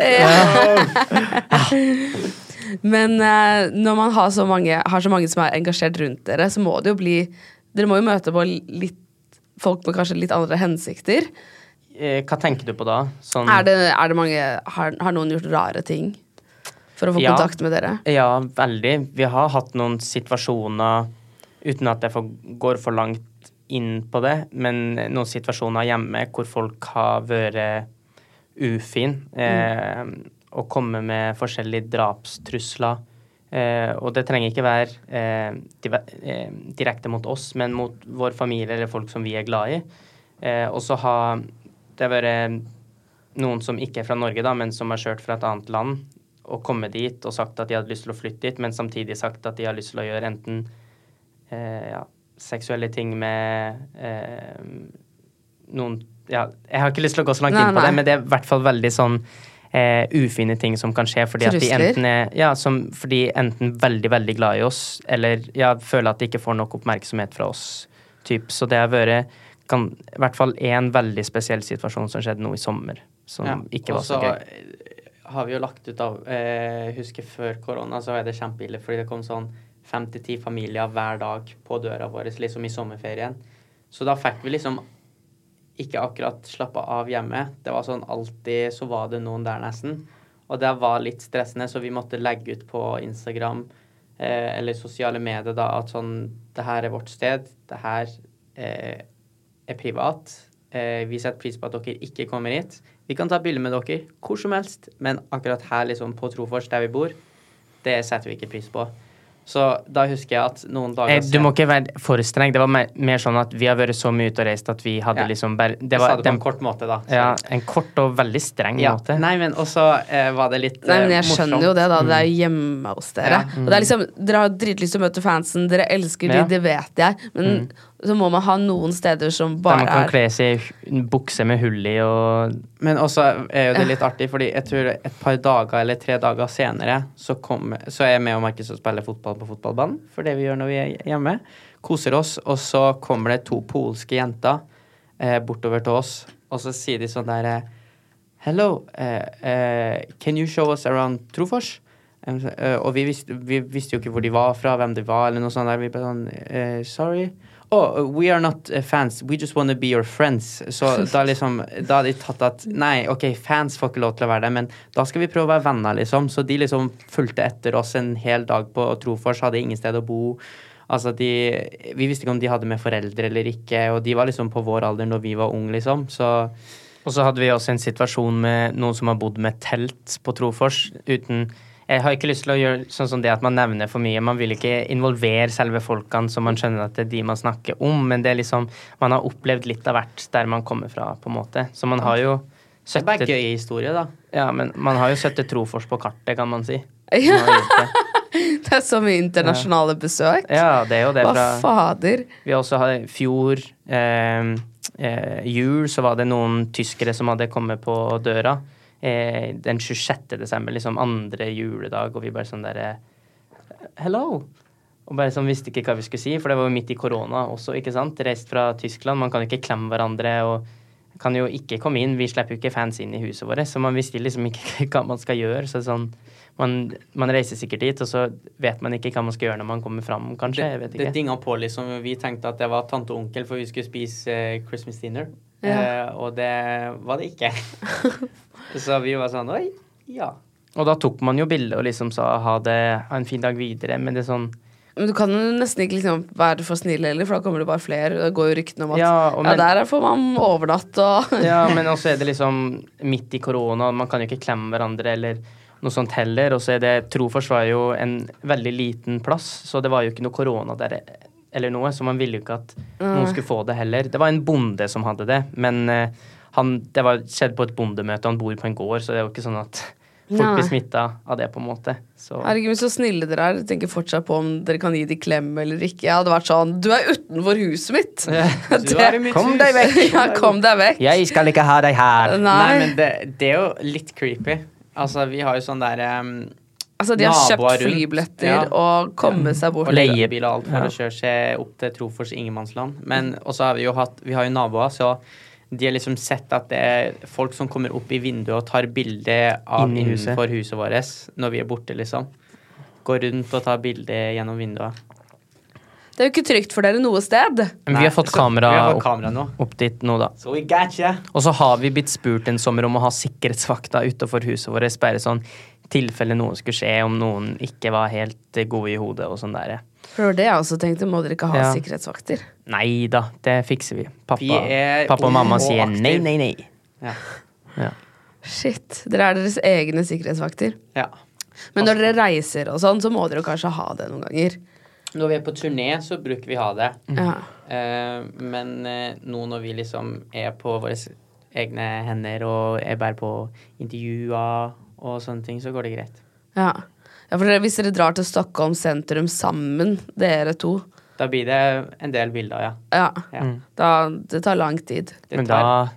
Men eh, når man har så, mange, har så mange som er engasjert rundt dere, så må det jo bli Dere må jo møte på litt folk med kanskje litt andre hensikter. Eh, Hva tenker du på da? Sånn, Er det, er det mange har, har noen gjort rare ting for å få Ja. kontakt med dere? Ja, veldig. Vi har hatt noen situasjoner, uten at jeg får, går for langt inn på det, men noen situasjoner hjemme hvor folk har vært ufin eh, og kommet med forskjellige drapstrusler. Eh, og det trenger ikke være eh, eh, direkte mot oss, men mot vår familie eller folk som vi er glad i. Eh, og så har det vært noen som ikke er fra Norge, da, men som har kjørt fra et annet land og kommet dit og sagt at de hadde lyst til å flytte dit, men samtidig sagt at de har lyst til å gjøre enten ja, seksuelle ting med eh, noen Ja, jeg har ikke lyst til å gå så langt Nei, inn på nei. det, men det er i hvert fall veldig sånn eh, ufine ting som kan skje fordi at de enten er Ja, som, fordi enten veldig, veldig glad i oss, eller ja, føler at de ikke får nok oppmerksomhet fra oss. Typ. Så det har vært kan, i hvert fall én veldig spesiell situasjon som skjedde nå i sommer, som Ja, ikke var så gøy. Og så har vi jo lagt ut av eh, Husker før korona så var det kjempeille, fordi det kom sånn fem til ti familier hver dag på døra vår liksom i sommerferien. Så da fikk vi liksom ikke akkurat slappa av hjemme. Det var sånn alltid så var det noen der nesten. Og det var litt stressende, så vi måtte legge ut på Instagram eh, eller sosiale medier da at sånn Det her er vårt sted. Det her eh, er privat. Eh, vi setter pris på at dere ikke kommer hit. Vi kan ta bilde med dere hvor som helst, men akkurat her liksom på Trofors, der vi bor, det setter vi ikke pris på. Så da husker jeg at noen dager Eh, Du må ikke være for streng. Det var mer, mer sånn at vi har vært så mye ute og reist at vi hadde Ja. liksom bare Det var det på den, en kort måte, da. ja, en kort og veldig streng Ja. måte. Nei, men også eh, var det litt Nei, men jeg jeg skjønner jo det, da. Det er jo hjemme hos dere. Ja. Og det er liksom, Dere har dritlyst til å møte fansen, dere elsker de, det vet jeg. Men så må man ha noen steder som bare Der bare man kan er kle seg i bukse med hull i og Men også er jo det litt artig, fordi jeg tror et par dager eller tre dager senere så, kom, så er jeg med og Markus og spiller fotball på fotballbanen, for det vi gjør når vi er hjemme. Koser oss, og så kommer det to polske jenter eh, bortover til oss, og så sier de sånn der eh, Hello, uh, uh, can you show us around Trofors? Eh, og vi visste, vi visste jo ikke hvor de var fra, hvem de var, eller noe sånt der. Vi ble sånn eh, Sorry. Oh, we are not eh, fans, we just want to be your friends. Så da liksom Da hadde de tatt at Nei, OK, fans får ikke lov til å være det, men da skal vi prøve å være venner, liksom. Så de liksom fulgte etter oss en hel dag på Trofors, hadde ingen sted å bo. Altså, de Vi visste ikke om de hadde med foreldre eller ikke, og de var liksom på vår alder når vi var unge, liksom. Så Og så hadde vi også en situasjon med noen som har bodd med telt på Trofors uten Jeg har ikke lyst til å gjøre sånn som det at man nevner for mye. Man vil ikke involvere selve folkene så man skjønner at det er de man snakker om, men det er liksom Man har opplevd litt av hvert der man kommer fra, på en måte. Så man har jo det er bare 70 gøy historie, da. Ja, men man har jo 70 Trofors på kartet, kan man si. Ja, det. det er så mye internasjonale besøk. Ja, det er jo det Hva fra fader? Vi også har i fjor eh, eh, jul, så var det noen tyskere som hadde kommet på døra. Eh, den 26. desember, liksom andre juledag, og vi bare sånn derre Hello! Og bare sånn visste ikke hva vi skulle si, for det var jo midt i korona også, ikke sant. Reist fra Tyskland, man kan jo ikke klemme hverandre og kan jo ikke komme inn. Vi slipper jo ikke fans inn i huset vårt, så man visste liksom ikke hva man skal gjøre. Så sånn, man, man reiser sikkert dit, og så vet man ikke hva man skal gjøre når man kommer fram, kanskje. Jeg vet Det ikke. dinga på, liksom. Vi tenkte at det var tante og onkel, for vi skulle spise uh, Christmas dinner. Ja. Uh, og det var det ikke. så vi var sånn Oi, ja. Og da tok man jo bilde og liksom sa ha det, ha en fin dag videre, men det er sånn Men du kan jo nesten ikke liksom være for snill heller, for da kommer det bare flere. Det går jo ryktene om at ja, Ja, der får man overnatt og Ja, men også er det liksom midt i korona, man kan jo ikke klemme hverandre eller noe sånt heller. Og så er det Trofors var jo en veldig liten plass, så det var jo ikke noe korona der eller noe, så man ville jo ikke at noen skulle få det heller. Det var en bonde som hadde det, men eh, han, det var skjedd på et bondemøte, han bor på en gård, så det er jo ikke sånn at folk Nei. blir smitta av det, på en måte. Så Herregud, så snille dere er. Jeg tenker fortsatt på om dere kan gi de klem eller ikke. Jeg hadde vært sånn Du er utenfor huset mitt! Du er i mitt Kom hus. deg vekk! ja, kom deg vekk! Jeg skal ikke ha deg her! Nei. Nei, men det, det er jo litt creepy. Altså, vi har jo sånn der um, Altså, de har kjøpt flybilletter Ja. og kommet seg bort. Og leiebil og alt for Ja. å kjøre seg opp til Trofors ingenmannsland. Men også har vi jo hatt Vi har jo naboer, så de har liksom sett at det er folk som kommer opp i vinduet og tar bilde av Inn i huset. innenfor huset vårt når vi er borte, liksom. Går rundt og tar bilde gjennom vinduet. Det er jo ikke trygt for dere noe sted. Men vi har fått kamera, vi har fått opp, kamera nå. opp dit nå, da. So we got ya. Og så har vi blitt spurt en sommer om å ha sikkerhetsvakter utenfor huset vårt. Bare sånn tilfelle noe skulle skje, om noen ikke var helt eh, gode i hodet og sånn der. For det jeg også tenkte. Må dere ikke ha Ja. sikkerhetsvakter? Nei da, det fikser vi. Pappa, Vi pappa og mamma og sier aktiv. nei, nei, nei. Ja. Ja. Shit. Dere er deres egne sikkerhetsvakter. ja. Men når dere reiser og sånn, så må dere kanskje ha det noen ganger. Når vi er på turné, så bruker vi ha det. Ja. Eh, men eh, nå når vi liksom er på våre egne hender og er bare på intervjuer og sånne ting, så går det greit. Ja. ja, for dere, hvis dere drar til Stockholm sentrum sammen, dere to Da blir det en del bilder, ja. Ja. ja. Da, det tar lang tid. Det Men tar- da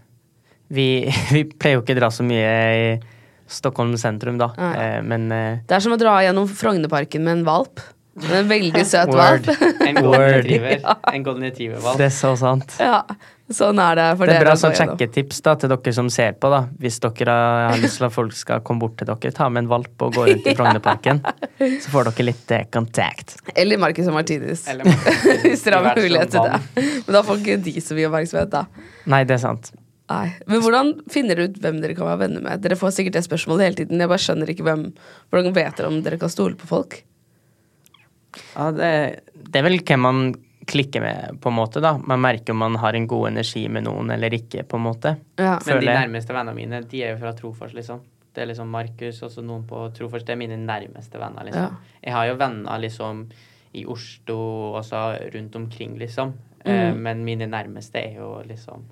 vi, vi pleier jo ikke å dra så mye i Stockholm sentrum, da. Eh, men Det er som å dra gjennom Frognerparken med en valp. En veldig søt valp. En golden Word. retriever. En golden retriever-valg. det er så sant. Ja, sånn er det for Det er dere. bra sånn sjekketips da, til dere som ser på. da. Hvis dere har lyst til at folk skal komme bort til dere, ta med en valp og gå rundt i Frognerparken. Så får dere litt eh, kontakt. Eller Marcus og Martinus. Eller Hvis dere har mulighet til det. Men da får ikke de så mye oppmerksomhet, da. Nei, det er sant. Nei. Men hvordan finner dere ut hvem dere kan være venner med? Dere får sikkert det spørsmålet hele tiden. Jeg bare skjønner ikke hvem Hvordan vet dere om dere kan stole på folk? Ja, det, det er vel hvem man klikker med, på en måte. da. Man merker om man har en god energi med noen eller ikke, på en måte. Ja. Men de nærmeste vennene mine, de er jo fra Trofors, liksom. Det er liksom Markus og så noen på Trofors. Det er mine nærmeste venner, liksom. Ja. Jeg har jo venner liksom i Oslo og så rundt omkring, liksom. Eh, Mm. men mine nærmeste er jo liksom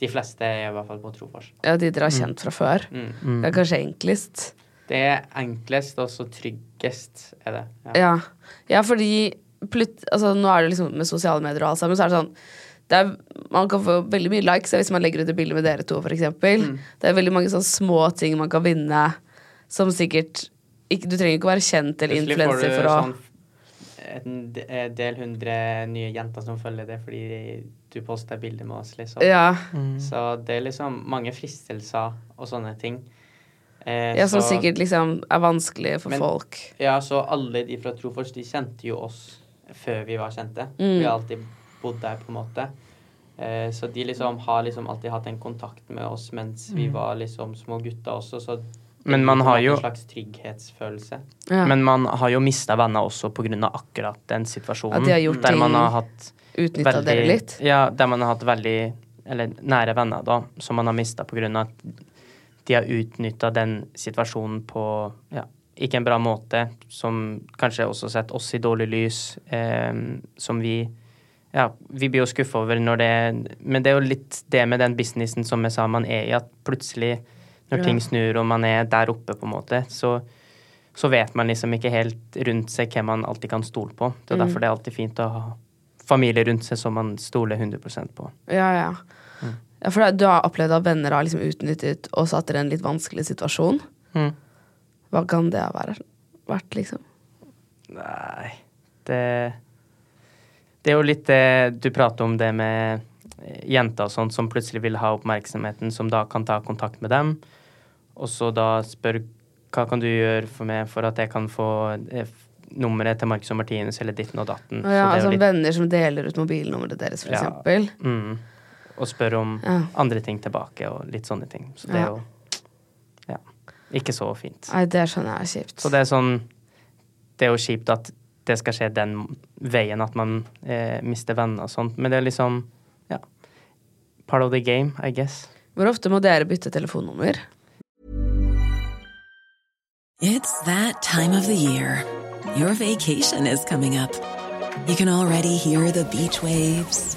De fleste er i hvert fall på Trofors. Ja, de dere har kjent fra før. Mm. Det er kanskje enklest. Det er enklest og så tryggest, er det. Ja, ja fordi plut, altså, nå er det liksom med sosiale medier og alt sammen, så er det sånn det er, Man kan få veldig mye likes hvis man legger ut et bilde med dere to, f.eks. Mm. Det er veldig mange sånne små ting man kan vinne, som sikkert ikke, Du trenger ikke å være kjent eller influenser for å sånn en eh, del hundre nye jenter som følger det fordi du poster bilde med oss, liksom. Ja. Så det er liksom mange fristelser og sånne ting. Eh, ja, som så- sikkert liksom er vanskelig for Men- folk. Ja, så alle de fra Trofors, de kjente jo oss før vi var kjente. Mm. Vi har alltid bodd der, på en måte. Eh, så de liksom har liksom alltid hatt en kontakt med oss mens vi Mm. var liksom små gutter også, så Men man har jo- En slags trygghetsfølelse. Ja. Men man har jo mista venner også pga. akkurat den situasjonen. At de har gjort der man har hatt Utnytta dere litt. Ja, der man har hatt veldig Eller nære venner, da, som man har mista pga. at de har utnytta den situasjonen på ja, ikke en bra måte, som kanskje også setter oss i dårlig lys, eh, som vi ja, vi blir jo skuffa over når det Men det er jo litt det med den businessen som jeg sa man er i, at plutselig, når Ja. ting snur og man er der oppe, på en måte, så, så vet man liksom ikke helt rundt seg hvem man alltid kan stole på. Det er Mm. derfor det er alltid fint å ha familie rundt seg som man stoler 100 på. Ja, ja. Ja for du har opplevd at venner har liksom utnyttet og satt dere i en litt vanskelig situasjon. Mm. Hva kan det ha vært, liksom? Nei, det Det er jo litt det du prater om, det med jenter og sånt som plutselig vil ha oppmerksomheten, som da kan ta kontakt med dem, og så da spør hva kan du gjøre for meg for at jeg kan få eh, nummeret til Marcus og Martinus eller ditten og datten. Ja, Så det jo altså litt- venner som deler ut mobilnummeret deres, for Ja. eksempel. Mm. Og spør om Ja. andre ting tilbake og litt sånne ting. Så det er jo ja, ikke så fint. Nei, det skjønner jeg er kjipt. Så det er sånn Det er jo kjipt at det skal skje den veien, at man eh, mister venner og sånt. Men det er liksom Ja. Part of the game, I guess. Hvor ofte må dere bytte telefonnummer? It's that time of the year. Your vacation is coming up. You can already hear the beach waves,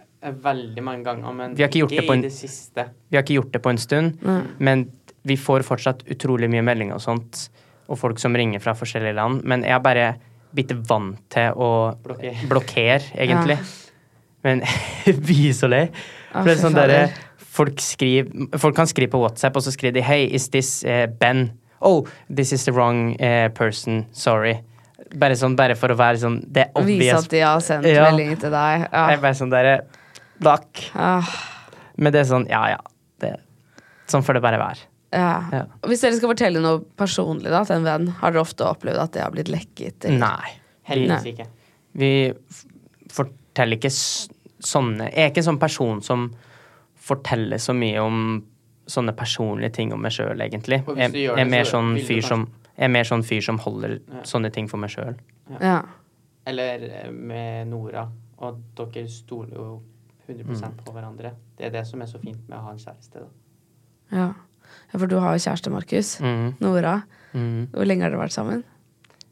veldig mange ganger, men Vi har ikke gjort det på en- i det siste. Vi har ikke gjort det på en stund, men vi får fortsatt utrolig mye meldinger og sånt, og folk som ringer fra forskjellige land. Men jeg er bare blitt vant til å Blokkere. blokker, egentlig. Men vi er så lei. For det er sånn derre folk, skriver- folk kan skrive på WhatsApp, og så skriver de 'Hey, is this uh, Ben?' 'Oh, this is the wrong uh, person. Sorry'. Bare sånn, bare for å være sånn Det er Vise obvious. at de har sendt Ja. melding til deg. Ja. Jeg er bare sånn derre Lakk. Ah, Men det er sånn, ja ja. Det, sånn får det bare være. ja. Ja. Hvis dere skal fortelle noe personlig da, til en venn, har dere ofte opplevd at det har blitt lekket? eller? Nei. Heldigvis Nei. ikke. Vi forteller ikke sånne Jeg er ikke en sånn person som forteller så mye om sånne personlige ting om meg sjøl, egentlig. Jeg, jeg er det, mer sånn fyr som Jeg er mer sånn fyr som holder sånne ting for meg sjøl. Ja. Eller eh, med Nora. Og dere stoler jo 100 på hverandre. Det er det som er så fint med å ha en kjæreste. da. ja. Ja, for du har jo kjæreste, Markus. Mm. Nora. Mm. Hvor lenge har dere vært sammen?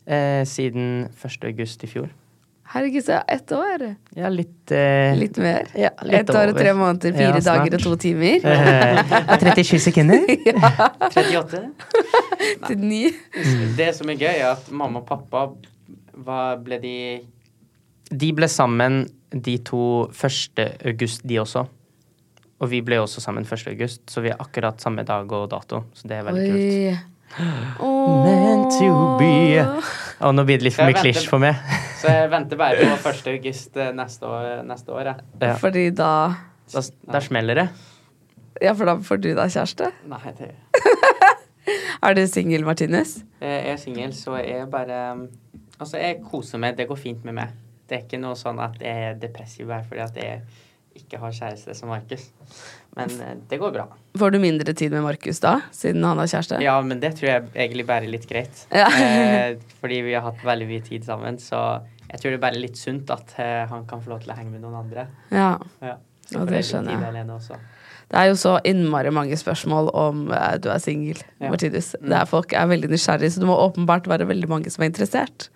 Eh, siden 1. august i fjor. Herregud, så ett år! Ja, litt eh, Litt mer. Ja, litt Ett år og tre måneder, fire Ja, dager og to timer. Eh, 37 sekunder. 38. Til ni. Det som er gøy, er at mamma og pappa hva ble de De ble sammen de to 1. august, de også. Og vi ble også sammen 1. august, så vi er akkurat samme dag og dato. Så det er veldig kult. Oh. Meant to be. Og nå blir det litt for mye klisj for meg. Så jeg venter bare på 1. august eh, neste år. Neste år jeg. Ja. Fordi da Da, da smeller det. Ja, for da får du deg kjæreste. Nei, det Er du singel, Martinus? Jeg er singel, så jeg bare Altså, jeg koser meg. Det går fint med meg. Det er ikke noe sånn at jeg er depressiv bare fordi at jeg ikke har kjæreste som Markus. Men eh, det går bra. Får du mindre tid med Markus da, siden han har kjæreste? Ja, men det tror jeg egentlig bare er litt greit. Ja. eh, fordi vi har hatt veldig mye tid sammen, så jeg tror det er bare litt sunt at eh, han kan få lov til å henge med noen andre. Ja. Ja. og det skjønner jeg. Det er jo så innmari mange spørsmål om eh, du er singel, Ja. Martinez. Mm. Er folk er veldig nysgjerrige, så det må åpenbart være veldig mange som er interessert.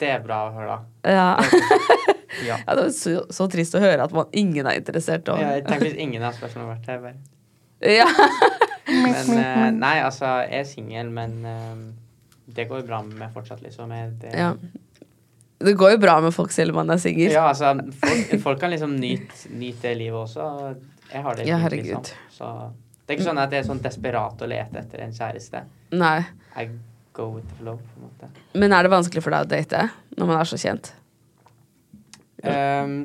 Det er bra å høre, da. Ja. Ja. ja, det er så, så trist å høre at man, ingen er interessert. Og, Jeg tenker hvis ingen av spørsmålene har vært her, bare. ja. Men uh, nei, altså, jeg er singel, men uh, det går jo bra med meg fortsatt, liksom. Jeg, det, ja. Det går jo bra med folk selv om man er singel. Ja, altså, folk, folk kan liksom nyte, nyte livet også. Jeg har det Ja, fint, liksom. Så det er ikke sånn at jeg er sånn desperat å lete etter en kjæreste. Nei. I go with the flow, på en måte. Men er det vanskelig for deg å date når man er så kjent? Um,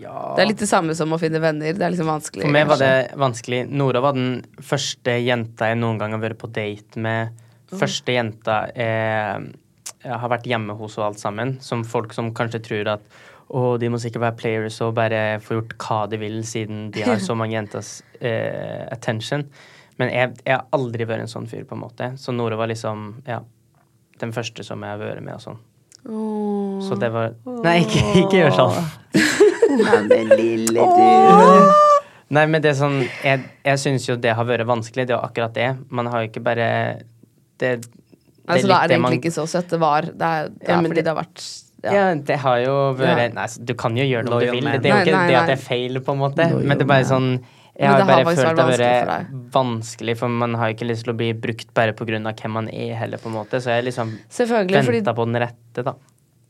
ja Det er litt det samme som å finne venner. Det er liksom vanskelig. For meg var det vanskelig. Nora var den første jenta jeg noen gang har vært på date med. Første jenta jeg, jeg har vært hjemme hos og alt sammen. Som folk som kanskje tror at å, de må sikkert være players og bare få gjort hva de vil, siden de har så mange jenters eh, attention. Men jeg, jeg har aldri vært en sånn fyr, på en måte. Så Nora var liksom, ja, den første som jeg har vært med og sånn. Åh. Så det var Nei, ikke, ikke gjør sånn. Nei, men det er sånn Jeg, jeg syns jo det har vært vanskelig. Det er akkurat det. Man har jo ikke bare Det, det Altså, da er det man- egentlig ikke så søtt. Det var Det er, det Ja, er fordi- fordi det har vært ja. ja. det har jo vært Ja. Nei, altså, du kan jo gjøre noe du vil. Det er jo Nei, ikke nei, det at det er feil, på en måte. Loyal Men det er bare man. sånn Jeg har det har bare faktisk følt det har vært vanskelig for man har ikke lyst til å bli brukt bare av hvem man er, heller, på en måte. Så jeg liksom. Venta på den rette, da.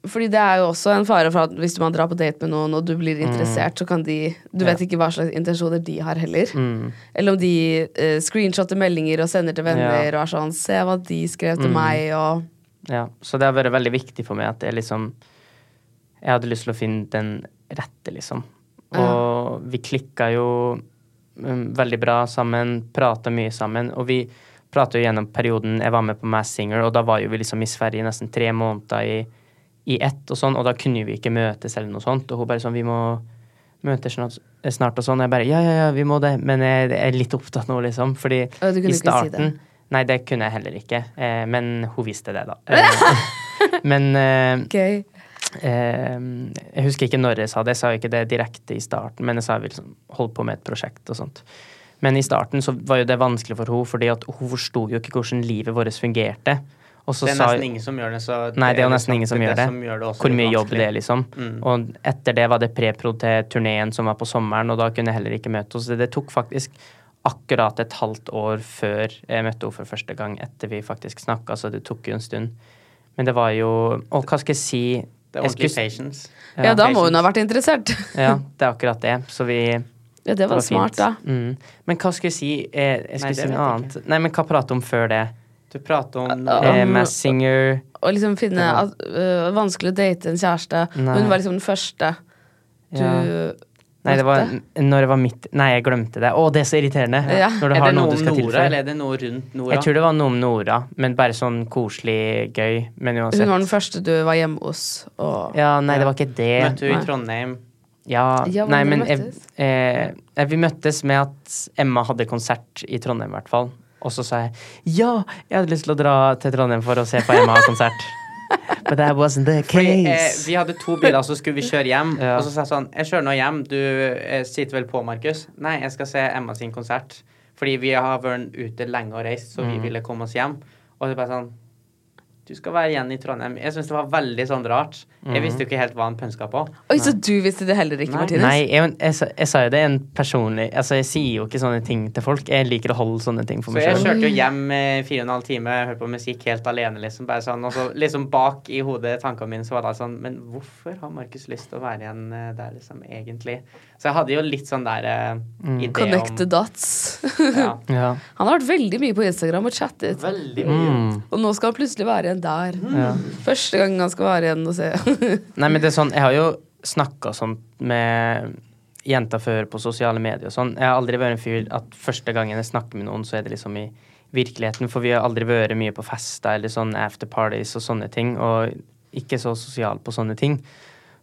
fordi det er jo også en fare for at hvis man drar på date med noen, og du blir Mm. interessert, så kan de Du vet ikke hva slags intensjoner de har heller. Mm. Eller om de uh, screenshotter meldinger og sender til venner Ja. og er sånn Se hva de skrev til Mm. meg, og Ja, så det har vært veldig viktig for meg at jeg liksom Jeg hadde lyst til å finne den rette, liksom. Og vi klikka jo mm, veldig bra sammen, prata mye sammen. Og vi prata jo gjennom perioden jeg var med på Mass Singer, og da var jo vi liksom i Sverige nesten tre måneder i, i ett og sånn, og da kunne vi ikke møtes eller noe sånt. Og hun bare sånn Vi må møtes snart, snart og sånn. Og jeg bare Ja, ja, ja, vi må det, men jeg, jeg er litt opptatt nå, liksom. Fordi i si starten det. Nei, det kunne jeg heller ikke. Eh, men hun visste det, da. Eh, men eh, Gøy. Eh, Jeg husker ikke når jeg sa det. Jeg sa ikke det direkte i starten, men jeg sa jeg ville holdt på med et prosjekt og sånt. Men i starten så var jo det vanskelig for henne, fordi at hun forsto jo ikke hvordan livet vårt fungerte. Og så Det er sa nesten ingen som gjør det. Så Nei, det er jo nesten ingen som gjør det. som gjør det Hvor mye jobb det er, liksom. Mm. Og etter det var det prepro til turneen som var på sommeren, og da kunne jeg heller ikke møte henne. Så det tok faktisk akkurat et halvt år før jeg møtte henne for første gang, etter vi faktisk snakka, så det tok jo en stund. Men det var jo Og hva skal jeg si? Det er ordentlig skulle- patience. Ja, da må hun ha vært interessert. Ja, det er akkurat det. Så vi Ja, det var, smart, fint. da. Mm. Men hva skulle jeg si? Eh, jeg Nei, skulle det si noe annet. Ikke. Nei, men hva pratet om før det? Du prater om Ja. Eh, Um, Massinger Å liksom finne at uh, Vanskelig å date en kjæreste. Nei. Hun var liksom den første du Ja. Nei, det var når det var midt Nei, jeg glemte det. Å, det er så irriterende. Ja. Når du Er har det noe noe du skal Nora, tilføye. eller er det noe rundt Nora? Jeg tror det var noe om Nora, men bare sånn koselig gøy. Men uansett. Hun var den første du var hjemme hos. Og Ja, nei, det var ikke det. Møtte hun i Trondheim? Ja, Ja, nei, men jeg, eh, eh, vi møttes med at Emma hadde konsert i Trondheim, i hvert fall. Og så sa jeg ja, jeg hadde lyst til å dra til Trondheim for å se på Emma-konsert. But that wasn't the Fordi, eh, vi hadde to biler, så skulle vi kjøre hjem. Ja. Og så sa jeg sånn Jeg kjører nå hjem. Du eh, sitter vel på, Markus? Nei, jeg skal se Emma sin konsert. Fordi vi har vært ute lenge og reist, så vi Mm. ville komme oss hjem. Og det er bare sånn Du skal være igjen i Trondheim. Jeg syns det var veldig sånn rart. Jeg visste jo ikke helt hva han pønska på. Oi, så du visste det heller ikke, Nei. Martinus? Nei, jeg, jeg, sa- jeg sa jo det en personlig Altså, jeg sier jo ikke sånne ting til folk. Jeg liker å holde sånne ting for Så meg jeg sjøl. kjørte jo hjem eh, fire og en halv time, hørte på musikk helt alene, liksom. Bare sånn, og så liksom bak i hodet, tankene mine, så var det sånn Men hvorfor har Markus lyst til å være igjen eh, der, liksom, egentlig? Så jeg hadde jo litt sånn der eh, idé Connect the dots. ja, Ja. Han har vært veldig mye på Instagram og chattet. Veldig mye. Mm. Og nå skal han plutselig være igjen der. Ja. Første gang han skal være igjen og se. Nei, men det er sånn Jeg har jo snakka sånn med jenter før på sosiale medier og sånn. Jeg har aldri vært en fyr at første gangen jeg snakker med noen, så er det liksom i virkeligheten. For vi har aldri vært mye på fester eller sånn afterparties og sånne ting. Og ikke så sosial på sånne ting.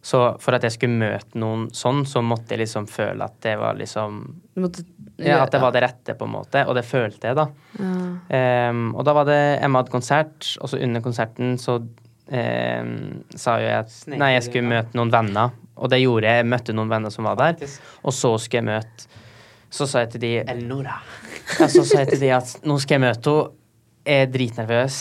Så for at jeg skulle møte noen sånn, så måtte jeg liksom føle at det var liksom måtte Ja, at det var det rette, på en måte. Og det følte jeg, da. Ehm, og da var det Emma hadde konsert, og så under konserten så um, sa jo jeg at nei, jeg skulle møte noen venner. Og det gjorde jeg. Jeg møtte noen venner som var der. Og så skulle jeg møte Så sa jeg til de Elnora. ja, Så sa jeg til de at nå skal jeg møte henne. Jeg er dritnervøs.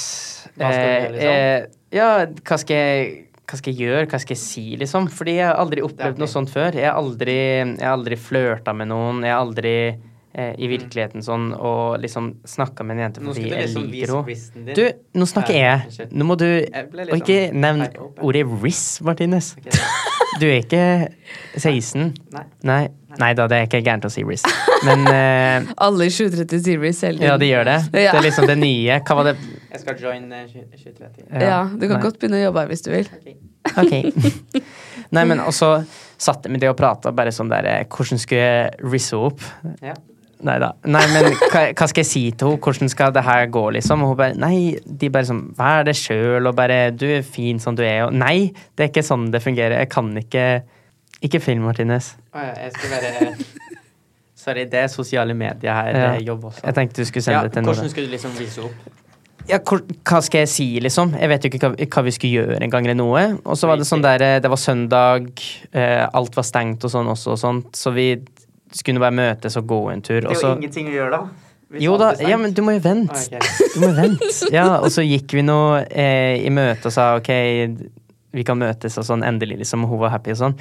Hva skal du gjøre, Eh, liksom? eh, ja, hva skal jeg hva skal jeg gjøre, hva skal jeg si, liksom? Fordi jeg har aldri opplevd noe sånt før. Jeg har aldri, jeg har aldri flørta med noen. Jeg har aldri eh, i virkeligheten sånn og liksom snakka med en jente Mm. Fordi jeg liksom liker henne. Du, nå snakker jeg. Nå må du Og ikke sånn nevn ordet riss, Martinez. Ok, da. Du er ikke 16. Nei. Nei. Nei da, det er ikke gærent å si riss. Men uh, Alle i 730 Series hele ja, de gjør det. Det er liksom det nye. Hva var det Jeg skal join 730. Ja, Ja, du kan Nei. godt begynne å jobbe her hvis du vil. Ok. Ok. Nei, men også satt jeg med det og prata bare sånn der eh, Hvordan skulle jeg risse opp? Ja. Nei da. Nei, men hva, hva skal jeg si til henne? Hvordan skal det her gå, liksom? Og hun bare Nei, de bare sånn Vær deg sjøl, og bare Du er fin som du er, og Nei, det er ikke sånn det fungerer. Jeg kan ikke Ikke film, Martinez. Å ja, jeg skal være Sorry, det er sosiale medier her. Det er jobb også. Jeg tenkte du skulle sende Ja, det til noen. hvordan skulle du liksom vise opp? Ja, hva skal jeg si, liksom? Jeg vet jo ikke hva, vi skulle gjøre en gang eller noe. Og så var det sånn der, eh, det var søndag, eh, alt var stengt og sånn også og sånt, så vi skulle bare møtes og gå en tur. Det er jo ingenting å gjøre, da. Jo da, ja, men du må jo vente. Ah, okay. Du må vente. Ja, og så gikk vi nå eh, i møte og sa ok, vi kan møtes og sånn, endelig, liksom. Hun var happy og sånn.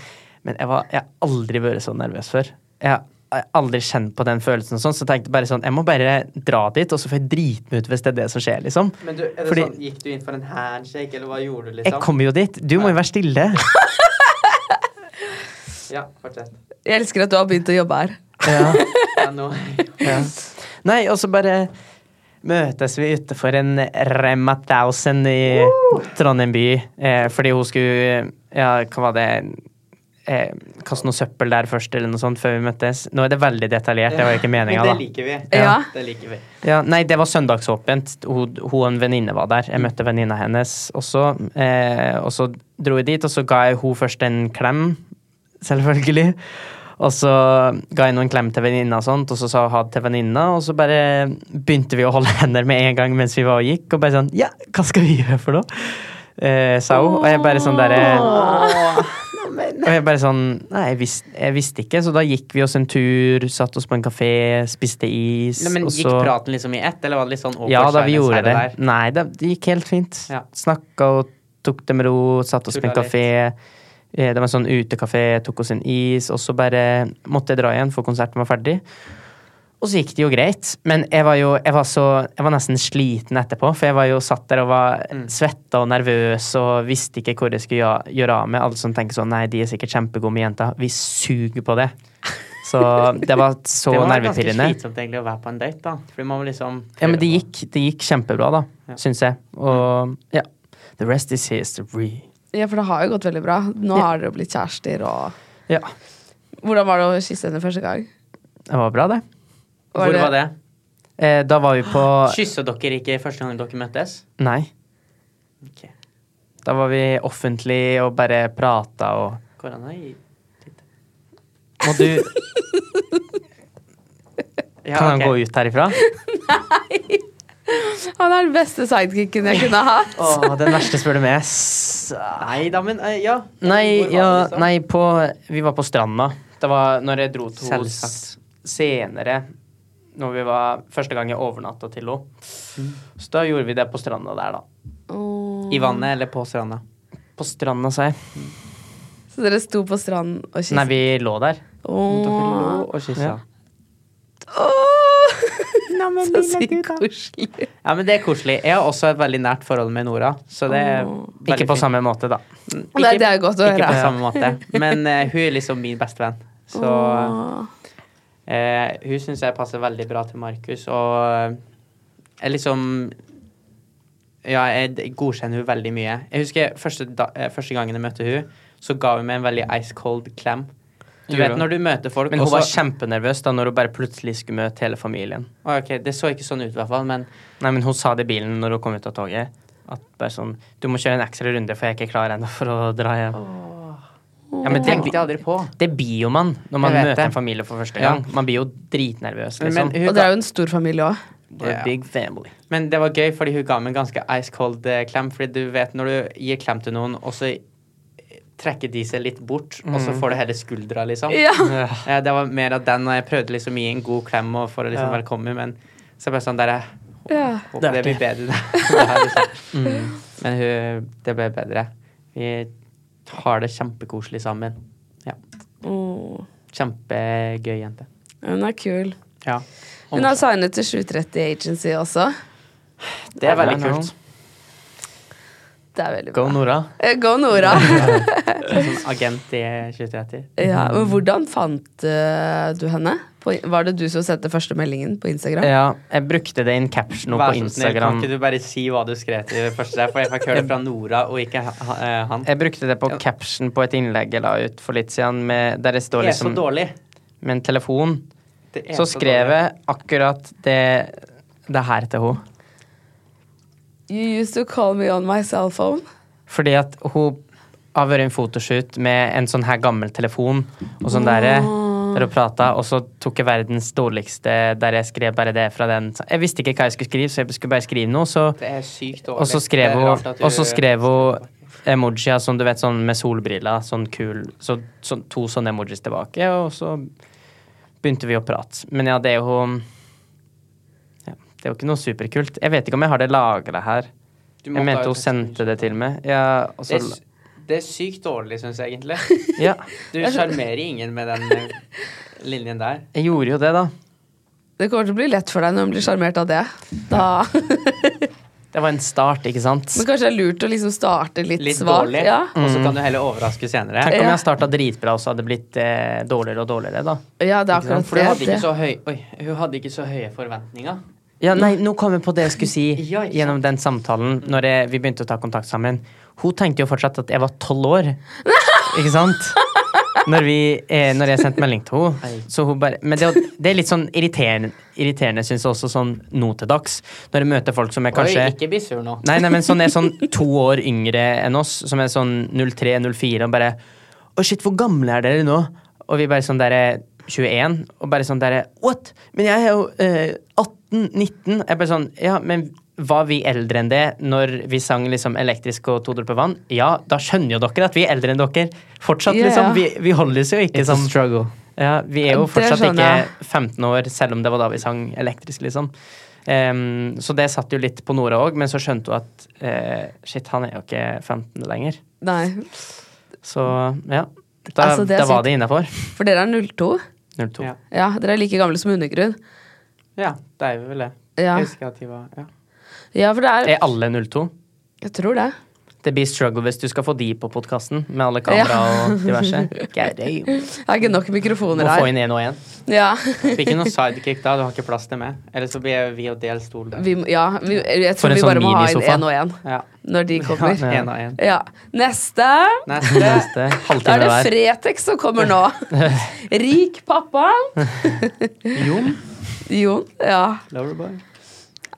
Men jeg, var, jeg har aldri vært så nervøs før. Jeg har jeg aldri kjent på den følelsen og sånn, så jeg tenkte bare sånn, jeg må bare dra dit, og så får jeg drite meg ut hvis det er det som skjer, liksom. Men du, er det Fordi- sånn, gikk du inn for en handshake, eller hva gjorde du, liksom? Jeg kommer jo dit. Du må jo være stille. Ja, fortsett. Jeg elsker at du har begynt å jobbe her. Ja. Ja, nå. Ja. Nei, og så bare møtes vi utenfor en Rema 1000 i Trondheim by. Eh, fordi hun skulle Ja, hva var det eh, Kaste noe søppel der først, eller noe sånt, før vi møttes. Nå er det veldig detaljert, det var ikke meninga, da. det liker vi. Ja. Det liker vi. Ja, nei, det var søndagsåpent. Hun, hun og en venninne var der. Jeg møtte venninna hennes også. Eh, og så dro jeg dit, og så ga jeg hun først en klem, selvfølgelig. Og så ga jeg noen klem til venninna, og sånt, og så sa ha det til venninna, og så bare begynte vi å holde hender med en gang mens vi var og gikk, og bare sånn Ja, hva skal vi gjøre for noe? Eh, sa hun. Og jeg bare sånn derre Og jeg bare sånn Nei, jeg, vis, jeg visste ikke, så da gikk vi oss en tur, satt oss på en kafé, spiste is, Nei, men Gikk så praten liksom i ett, eller var det litt sånn ja, da vi gjorde det. der? Nei, det, gikk helt fint. Ja. Snakka og tok det med ro, satt oss på en kafé. Eh, Det var en sånn utekafé, tok oss en is, og så bare måtte jeg dra igjen, for konserten var ferdig. Og så gikk det jo greit, men jeg var jo jeg var så, jeg var nesten sliten etterpå, for jeg var jo satt der og var Mm. svetta og nervøs og visste ikke hvor jeg skulle gjøre- gjøre av med. Alle som tenker sånn nei, de er sikkert kjempegode med jenter. Vi suger på det. Så det var så nervepirrende. det var ganske slitsomt egentlig å være på en date, da. Fordi man må liksom Ja, men det gikk, det gikk kjempebra, da, Ja. syns jeg. Og ja. The rest is history. Ja, for det har jo gått veldig bra. Nå Ja. har dere jo blitt kjærester og Ja, Hvordan var det å kysse henne første gang? det var bra, det. Var Hvor var det? Eh, da var vi på Kyssa dere ikke første gang dere møttes? Nei. Ok. Da var vi offentlig og bare prata og Hvordan har jeg... Må du Kan han gå ut herifra? Han er den beste sidekicken jeg kunne hatt. Åh, den verste spør du meg. Nei da, men eh, ja. Nei, Hvor var ja, det, nei på, vi var på stranda. Det var når jeg dro til henne Selvsagt. senere. Når vi var Første gang jeg overnatta til henne. Så da gjorde vi det på stranda der, da. I vannet eller på stranda? På stranda, sa jeg. Så dere sto på stranden og kysset? Nei, vi lå der. Åh. Og kyssa. Ja. Åh. Så sykt koselig. Ja, men det er koselig. Jeg har også et veldig nært forhold med Nora. Så det er oh. Ikke på fint. samme måte, da. Nei, det er godt å Ikke høre. på samme måte. Men uh, hun er liksom min bestevenn. Så eh, hun syns jeg passer veldig bra til Markus, og eh, jeg liksom Ja, jeg godkjenner hun veldig mye. Jeg husker første, da, første gangen jeg møtte hun, så ga hun meg en veldig ice cold klem. Du vet når du møter folk Men hun hun var kjempenervøs da når hun bare plutselig skulle møte hele familien. Å, Ok, det så ikke sånn ut, i hvert fall, men Nei, men hun sa det i bilen når hun kom ut av toget. At bare sånn Du må kjøre en ekstra runde, for jeg er ikke klar ennå for å dra hjem. Ja, men det tenkte jeg aldri på. det blir jo man når man møter det. en familie for første Ja. gang. Man blir jo dritnervøs, Men, liksom. hun Og det er jo en stor familie òg. Yeah. Ja. big family. men det var gøy, fordi hun ga meg en ganske ice cold eh, klem. Fordi du vet når du gir klem til noen, og så trekker de seg litt bort, og så får du hele skuldra, liksom. Ja. Eh, Det var mer av den, og jeg prøvde liksom å gi en god klem og for å liksom Ja. velkomme, men så bare sånn der Ja. Håper det blir bedre. Det her, liksom. Men hun, det ble bedre. Vi har det kjempekoselig sammen. Ja. Oh. Kjempegøy jente. Hun er kul. Ja. Hun har signet til 730 Agency også. Det er veldig kult. Det er veldig bra. Go. Nora. Eh, Go Nora. Som agent i 2030. ja, men hvordan fant uh, du henne? På, var det du som sendte første meldingen på Instagram? Ja, jeg brukte det i en caption på Instagram. snill, kan ikke du bare si hva du skrev til første der? For jeg fikk høre det fra Nora, og ikke eh, han. Jeg brukte det på caption på et innlegg jeg la ut for litt siden, med, der det står Det er så liksom dårlig. med en telefon. Det Så skrev dårlig. jeg akkurat det, det her til henne. You used to call me on my cell phone. Fordi at hun har vært i en fotoshoot med en sånn her gammel telefon og sånn der, der hun prata, og så tok jeg verdens dårligste der jeg skrev bare det fra den. Jeg visste ikke hva jeg skulle skrive, så jeg skulle bare skrive noe, så Det er sykt dårlig. Og så skrev hun, og så skrev hun emojier som du vet, sånn med solbriller, sånn kul så, så, To sånne emojis tilbake, og så begynte vi å prate. Men ja, det er jo Det er jo ikke noe superkult. Jeg vet ikke om jeg har det lagra her. Jeg mente hun sendte det til meg. Ja, og Det er, det er sykt dårlig, syns jeg egentlig. ja, Du sjarmerer ingen med den eh, linjen der. jeg gjorde jo det, da. Det kommer til å bli lett for deg når hun blir sjarmert av det. Da. Det var en start, ikke sant? Men kanskje det er lurt å liksom starte litt, Litt svakt. dårlig, Ja. og så kan du heller overraske senere. Tenk om Ja. jeg starta dritbra, og så hadde det blitt eh, dårligere og dårligere, da. ja, det er akkurat For hun hadde det. høy, oi, hun hadde ikke så høye forventninger. Ja, nei, nå kom jeg på det jeg skulle si gjennom den samtalen når jeg, vi begynte å ta kontakt sammen. Hun tenkte jo fortsatt at jeg var tolv år. Ikke sant? Når, vi, eh, når jeg sendte melding til henne. Bare Men det, det er litt sånn irriterende, irriterende syns jeg også, sånn nå til dags. Når jeg møter folk som er kanskje Oi, ikke bli sur nå. Nei, nei, men sånn er sånn to år yngre enn oss, som er sånn 03-04, og bare Å, shit, hvor gamle er dere nå? Og vi bare sånn derre 21, og bare sånn derre What? Men jeg er jo eh, 18-19. Jeg bare sånn Ja, men var vi eldre enn det når vi sang liksom elektrisk og to dråper vann? Ja, da skjønner jo dere at vi er eldre enn dere. Fortsatt, ja. liksom. Vi, vi holdes jo ikke It's som struggle. ja, vi er jo fortsatt ikke 15 år, selv om det var da vi sang elektrisk, liksom. Um, så det satt jo litt på Nora òg, men så skjønte hun at uh, shit, han er jo ikke 15 lenger. Nei, Så ja. Da, Altså, det da var sykt. det innafor. for dere er 02. 02. Ja. Ja, dere er like gamle som Undergrunn. Ja, det er vel det. Ja. Jeg husker at de var ja. ja, for det er Er alle 02? Jeg tror det. Det blir struggle hvis du skal få de på podkasten, med alle kamera og diverse. God Det har ikke nok mikrofoner her. Må få inn én og én. Ja. Fikk ikke noe sidekick da, du har ikke plass til meg. Eller så blir vi å del stol. Vi, ja vi, jeg tror vi sånn bare må ha inn én og én Ja. når de kommer. Én og en. Ja. Neste. Neste. Neste Da er det. Fretex som kommer nå. Rik pappa. Jon. Jon. Ja. Loverboy.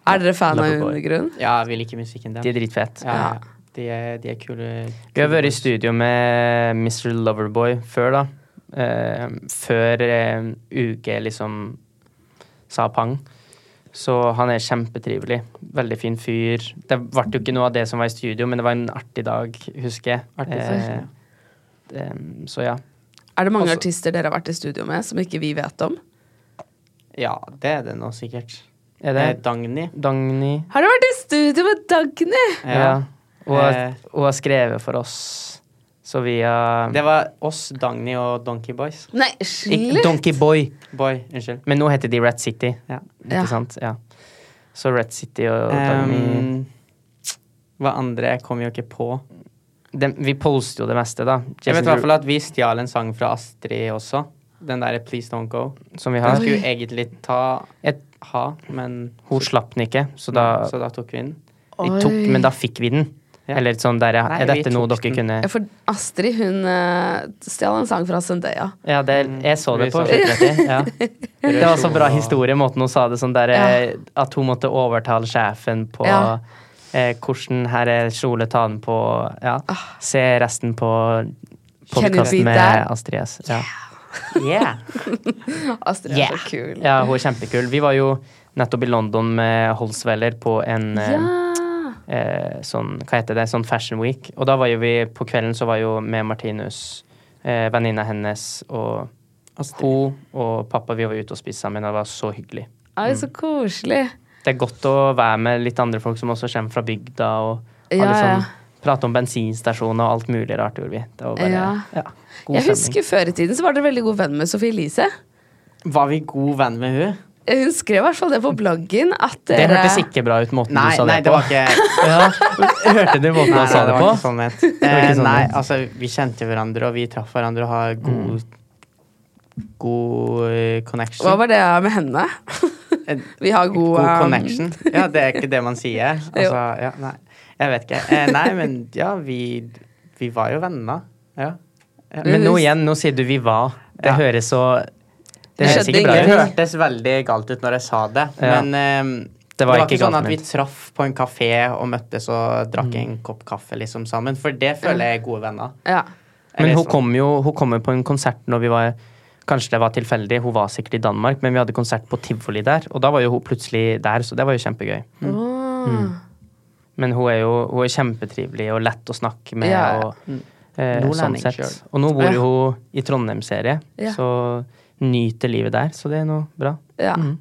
Er dere fan av Loverboy. Undergrunn? Ja, vi liker musikken De er dritfett. Ja, ja. De, er, de er kule. Vi har vært i studio med Mr. Loverboy før, da. Eh, før eh, uke liksom sa pang. Så han er kjempetrivelig. Veldig fin fyr. Det ble jo ikke noe av det som var i studio, men det var en artig dag, husker jeg. Artig Eh, det, så ja. Er det mange Også, artister dere har vært i studio med som ikke vi vet om? Ja, det er det nå sikkert. Er Eh, det Dagny. Dagny? Har du vært i studio med Dagny? Ja. ja. Hun, har, hun har skrevet for oss. Så vi har Det var oss, Dagny og Donkey Boys. Nei, Ikke slutt! Donkey Boy, Boy, unnskyld. men nå heter de Red City. Ja. Ikke Ja. sant? Ja. Så Red City og Dagny Um, hva andre kom jo ikke på. De, Vi poster jo det meste, da. Jeg vet i hvert fall at vi stjal en sang fra Astrid også. Den derre Please Don't Go. Som vi Den skulle skulle egentlig ta Et, ha, men hun slapp den ikke, så da, Så da tok vi den. vi tok, Men da fikk vi den. Ja. Eller sånn der, Nei, Er dette noe dere den. kunne Ja, For Astrid hun uh, stjal en sang fra Zendaya. Ja, det, jeg så det Vi på så det. Sluttretti. Ja. Det var så bra historie, måten hun sa det sånn der eh, At hun måtte overtale sjefen på Ja. eh, hvordan her er kjole, ta den på Ja. Se resten på podkasten med? Astrid S. Ja. Yeah. Astrid Yeah. er så kul. ja, hun er kjempekul. Vi var jo nettopp i London med Holsweller på en eh, Ja. eh, sånn, hva heter det, sånn Fashion Week. Og da var jo vi, på kvelden så var jo med Martinus, eh, venninna hennes og hun og pappa, vi var ute og spiste sammen, det var så hyggelig. Oi, så koselig. Det er godt å være med litt andre folk som også kommer fra bygda, og ha Ja, sånn, prate om bensinstasjoner og alt mulig rart, gjorde vi. Det var bare, Ja. ja, god Jeg stemning. husker Før i tiden så var dere veldig god venn med Sophie Elise. Var vi god venn med hun? Hun skrev i hvert fall det på bloggen. At Det dere hørtes ikke bra ut, måten Nei, du sa nei, det det på. var ikke ja. Hørte du måten Nei, han sa det på? sånn. Eh, sånn nei, ment. altså, vi kjente hverandre, og vi traff hverandre og har god God eh, connection. Hva var det med henne? Vi har god, god um, connection. Ja, det er ikke det man sier. Altså, ja, nei. Jeg vet ikke. Eh, nei, men ja, vi, vi var jo venner. Ja. ja. Men nå igjen, nå sier du 'vi var'. Det Ja. høres så Det Det høres ikke bra ut. Det hørtes veldig galt ut når jeg sa det, Ja. men ehm, Det var ikke ikke sånn at vi traff på en kafé og møttes og drakk Mm. en kopp kaffe liksom sammen, for det føler jeg er gode venner. Ja. Men hun sånn. kom jo hun kom på en konsert når vi var Kanskje det var tilfeldig, hun var sikkert i Danmark, men vi hadde konsert på tivoli der, og da var jo hun plutselig der, så det var jo kjempegøy. Åh. Men hun er jo hun er kjempetrivelig og lett å snakke med. Ja. Og, eh, sånn sett. selv. og nå bor jo hun i Trondheim-serie, Ja. så nyter livet der, så det er noe bra. Ja. Mm.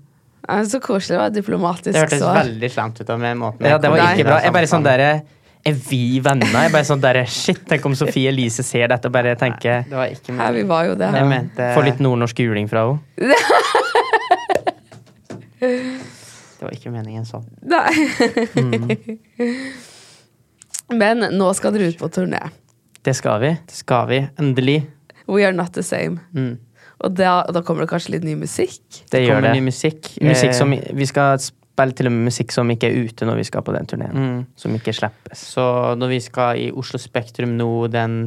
Så koselig. å være diplomatisk Det hørtes veldig slemt ut av meg. måten Ja, det var ikke bra. Jeg bare sånn der, Er vi venner? Jeg bare sånn der, Shit, tenk om Sofie Elise ser dette og bare tenker Det var ikke Her, vi var jo det. Jeg mente Få litt nordnorsk juling fra henne. Det var ikke meningen sånn. Nei. Mm. Men nå skal dere ut på turné. Det skal vi. Det skal vi. Endelig. We are not the same. Mm. Og da, da kommer det kanskje litt ny musikk? Det gjør det. ny musikk. Musikk Eh, som Vi skal spille til og med musikk som ikke er ute når vi skal på den turneen. mm. Som ikke slippes. Så når vi skal i Oslo Spektrum nå den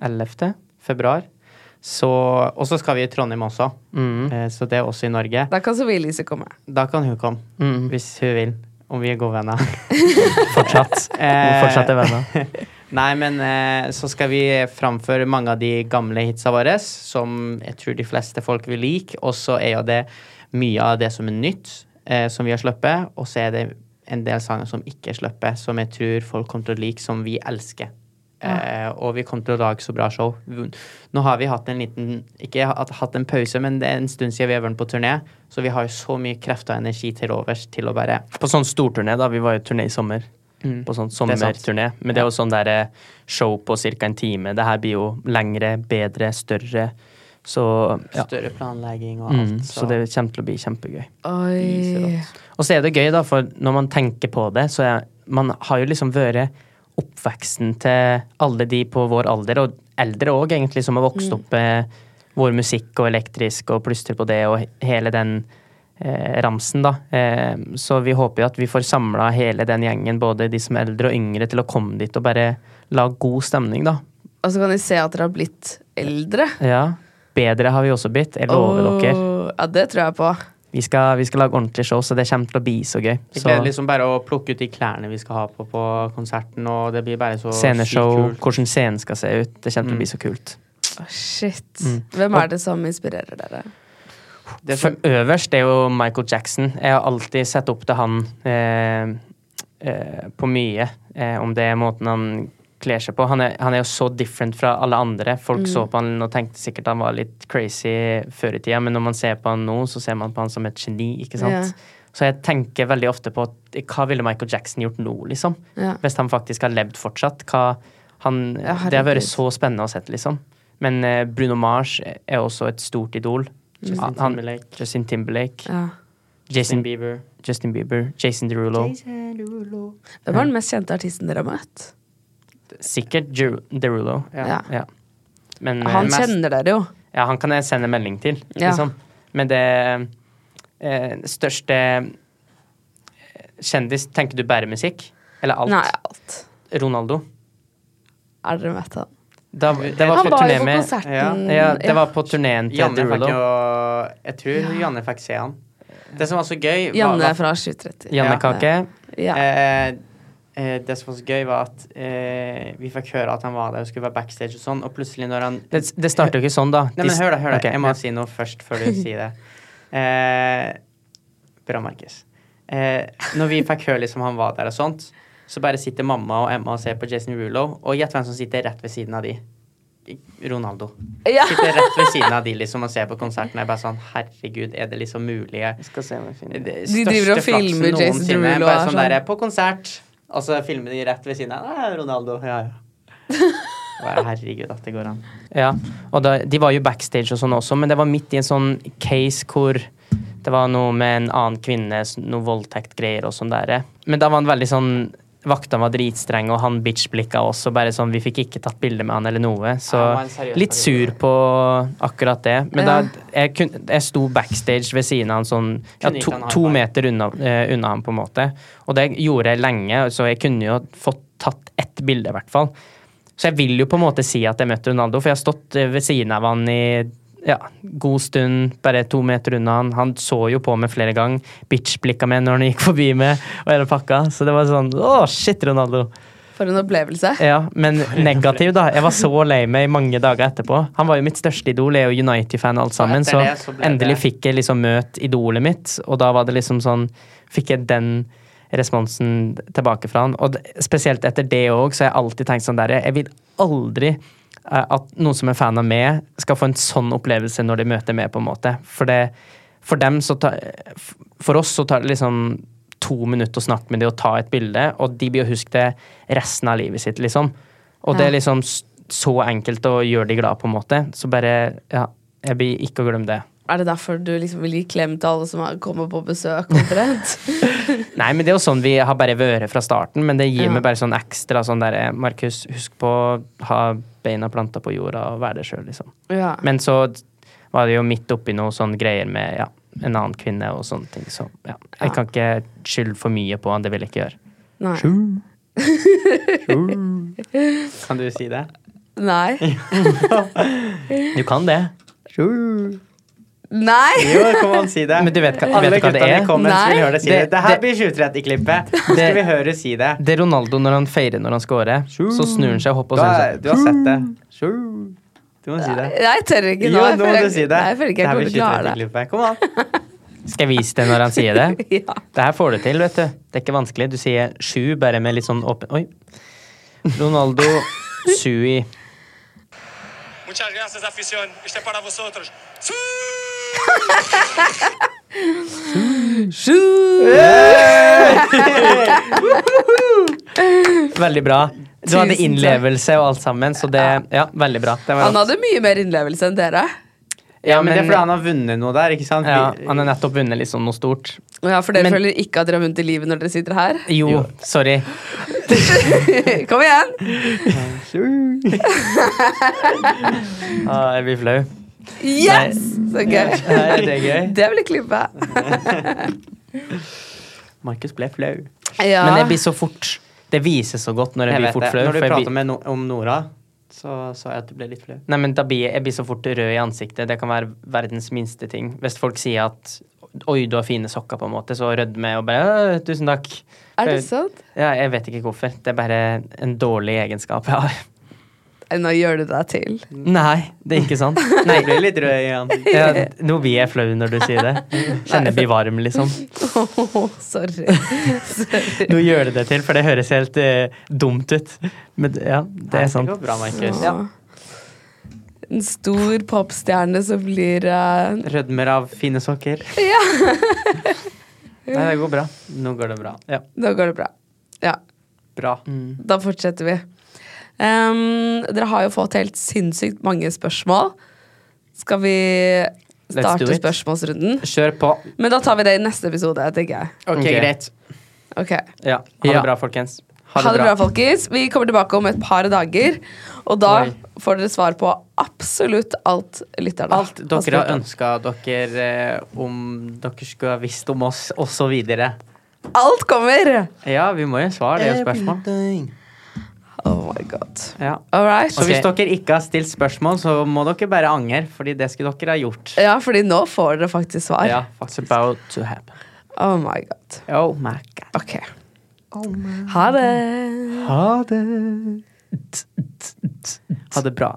11. februar, Og så skal vi i Trondheim også. Mm. Eh, Så det er også i Norge. Da kan Sofie Elise komme. Da kan hun komme, Mm. hvis hun vil. Om vi er gode venner. Fortsatt. Eh, Fortsatt er venner. Nei, men eh, så skal vi framføre mange av de gamle hitsa våre, som jeg tror de fleste folk vil like. Og så er jo det mye av det som er nytt, eh, som vi har sluppet. Og så er det en del sanger som ikke er sluppet, som jeg tror folk kommer til å like, som vi elsker. Eh, og vi kom til å lage så bra show. Nå har vi hatt en liten Ikke hatt hatt en pause, men det er en stund siden vi har vært på turné, så vi har jo så mye krefter og energi til overs til å bare På sånn storturné, da. Vi var jo turné i sommer. Mm. På sånn er sommerturné. Men det er jo sånn der eh, show på ca. en time. Det her blir jo lengre, bedre, større. Så ja. Større planlegging og alt. Mm, så det kommer til å bli kjempegøy. Oi. Og så er det gøy, da, for når man tenker på det, så er man har jo liksom vært oppveksten til alle de på vår alder, og eldre òg, egentlig, som har vokst opp med vår musikk og elektrisk og plystrer på det, og hele den eh, ramsen, da. Eh, så vi håper jo at vi får samla hele den gjengen, både de som er eldre og yngre, til å komme dit og bare lage god stemning, da. Og så kan de se at dere har blitt eldre. Ja. Bedre har vi også blitt, jeg lover dere. Ja, det tror jeg på. Vi skal, vi skal lage ordentlig show, så det kommer til å bli så gøy. Det er blir liksom bare å plukke ut de klærne vi skal ha på på konserten, og det blir bare så sceneshow, sykt kult. hvordan scenen skal se ut, det kommer til å Mm. bli så kult. Oh, shit. Mm. Hvem er det som inspirerer dere? Det For som, øverst er jo Michael Jackson. Jeg har alltid sett opp til han eh, eh, på mye. Eh, om det er måten han kler seg på. Han er, han er jo så different fra alle andre. Folk så på han og tenkte sikkert han var litt crazy før i tida, men når man ser på han nå, så ser man på han som et geni, ikke sant. Yeah. Så jeg tenker veldig ofte på hva ville Michael Jackson gjort nå, liksom? Yeah. Hvis han faktisk har levd fortsatt. Hva han, Ja, det har vært så spennende å se, liksom. Men eh, Bruno Mars er også et stort idol. Justin Han- Timberlake. Justin Timberlake. Ja. Jason, Justin Bieber. Justin Bieber. Jason Derulo. Hvem var den mest kjente artisten dere har møtt? Sikkert Deru- Derulo. Ja. Ja. Ja. Men eh, Han mest- kjenner dere jo. Ja, han kan jeg sende melding til, Ja. liksom. Men det eh, største eh, kjendis Tenker du bare musikk? Eller alt? Nei, alt. Ronaldo? Aldri møtt han? Da, det var Han på var turné jo på med konserten. Ja. Ja, det var på turneen til Janne fikk Derulo. jo Jeg tror Janne fikk se han. Det som var så gøy var, Janne var, fra 730. Jannekake. Ja. eh, Det som var så gøy, var at eh, vi fikk høre at han var der og skulle være backstage og sånn, og plutselig når han Det, det starter jo ikke sånn, da. Nei, men hør da, hør da. Ok, Jeg må ja. si noe først før du sier det. Eh, bra, Markus. Eh, når vi fikk høre liksom han var der og sånt, så bare sitter mamma og Emma og ser på Jason Rulo, og gjett hvem som sitter rett ved siden av de. Ronaldo. Ja. Sitter rett ved siden av de liksom og ser på konserten. Jeg er bare sånn Herregud, er det liksom mulig? Jeg Skal se om jeg finner Det De driver og filmer Jason Rulo. Sånn sånn. der, på konsert, og så filmer de rett ved siden av. Nei, Ronaldo. Ja, ja. Herregud, at det går an. Ja, og da, de var jo backstage og sånn også, men det var midt i en sånn case hvor det var noe med en annen kvinne, noe voldtekt-greier og sånn der. Men da var han veldig sånn Vaktene var dritstrenge, og han bitch-blikka oss, og bare sånn Vi fikk ikke tatt bilde med han eller noe, så Ja, litt sur på akkurat det. Men Ja. da jeg, kun, jeg sto backstage ved siden av han sånn ja, to, to meter unna, uh, unna han, på en måte. Og det gjorde jeg lenge, så jeg kunne jo fått tatt ett bilde, i hvert fall. Så jeg vil jo på en måte si at jeg møtte Ronaldo, for jeg har stått eh, ved siden av han i ja, god stund, bare to meter unna han. Han så jo på meg flere ganger, bitch-blikka meg når han gikk forbi meg, og hele pakka. Så det var sånn å, shit, Ronaldo. For en opplevelse. Ja, men negativ, da. Jeg var så lei meg i mange dager etterpå. Han var jo mitt største idol, jeg er jo United-fan alt sammen, så det så endelig det- fikk jeg liksom møte idolet mitt, og da var det liksom sånn Fikk jeg den responsen tilbake fra han. Og spesielt etter det òg, så har jeg alltid tenkt sånn der Jeg vil aldri at noen som er fan av meg, skal få en sånn opplevelse når de møter meg, på en måte. For det For dem så ta, For oss så tar det liksom to minutter å snakke med dem og ta et bilde, og de blir å huske det resten av livet sitt, liksom. Og det er liksom så enkelt å gjøre de glad, på en måte. Så bare Ja, jeg blir ikke å glemme det. Er det derfor du liksom vil gi klem til alle som kommer på besøk? Nei, men det er jo sånn vi har bare vært fra starten, men det gir Ja. meg bare sånn ekstra sånn derre Markus, husk på å ha beina planta på jorda og være det sjøl, liksom. ja. Men så var det jo midt oppi noe sånn greier med ja, en annen kvinne og sånne ting, så ja. Jeg Ja. kan ikke skylde for mye på han, det vil jeg ikke gjøre. Nei. Kan du si det? Nei. Du kan det. Nei! Jo, kom an, si det. Men du vet hva- Alle vet hva det er? comments Nei. vil høre deg si det. Det- Det her blir 2030-klippet. Nå skal vi høre si det. Det er Ronaldo når han feirer når han scorer. Så snur han seg og hopper og Du så har, det du har sett det. Du må si det. Jeg tør ikke nå. Jo, nå må du si det. Nei, jeg føler ikke jeg kommer blir til å klare det. 730-klippet. Kom an. sånn. Skal jeg vise det når han sier det? Ja. Det her får du til, vet du. Det er ikke vanskelig. Du sier sju bare med litt sånn åpen Oi. Ronaldo Sui. Muchas gracias, afición. Este es para vosotros. Veldig bra. Du hadde innlevelse og alt sammen, så det Ja, veldig bra. Han hadde mye mer innlevelse enn dere. Ja, men det er fordi han har vunnet noe der, ikke sant? ja, han har nettopp vunnet sånn noe stort. Ja, For dere Men- føler ikke at dere har vunnet i livet når dere sitter her? Jo, sorry. Kom igjen! Ah, jeg blir flau. Yes! Så gøy. Er det gøy? Det blir klippet. Markus ble flau. Ja. Men jeg blir så fort Det viser så godt når jeg, Jeg blir fort flau. Når du for prater no om Nora, så sa jeg at du ble litt flau. Nei, men da blir jeg, jeg blir så fort rød i ansiktet. Det kan være verdens minste ting. Hvis folk sier at Oi, du har fine sokker, på en måte, så rødmer jeg og bare Tusen takk. Er det sant? Ja, jeg vet ikke hvorfor. Det er bare en dårlig egenskap jeg har. Nå gjør du deg til. Nei, det er ikke sant. Nei, Jeg blir litt rød igjen. ja, nå blir jeg flau når du sier det. Kjenner blir varm, liksom. sorry. Nå gjør du det til, for det høres helt eh, dumt ut. Men ja, det er sant. Det går bra, Markus. Ja. En stor popstjerne som blir uh... Rødmer av fine sokker. Ja. Nei, det går bra. Nå går det bra. Ja. Nå går det bra. Ja. Bra. Da fortsetter vi. Ehm, dere har jo fått helt sinnssykt mange spørsmål. Skal vi starte spørsmålsrunden? Kjør på. Men da tar vi det i neste episode, tenker jeg. Ok, Ok. greit. Okay. Ja. Ha det Ja. bra, folkens. Ha det bra, folkens. Vi kommer tilbake om et par dager. Og da Oi. får dere svar på absolutt alt lytterne Alt dere har ønska dere eh, om dere skulle ha visst om oss, osv. Alt kommer! Ja, vi må jo svare. Det er jo spørsmål. Oh my god. Ja. All right. Så hvis dere ikke har stilt spørsmål, så må dere bare angre, fordi det skulle dere ha gjort. Ja, fordi nå får dere faktisk svar. Ja, faktisk. about to happen. Oh my god. Oh my god. Ok. Ha det. Ha det. Ha det bra.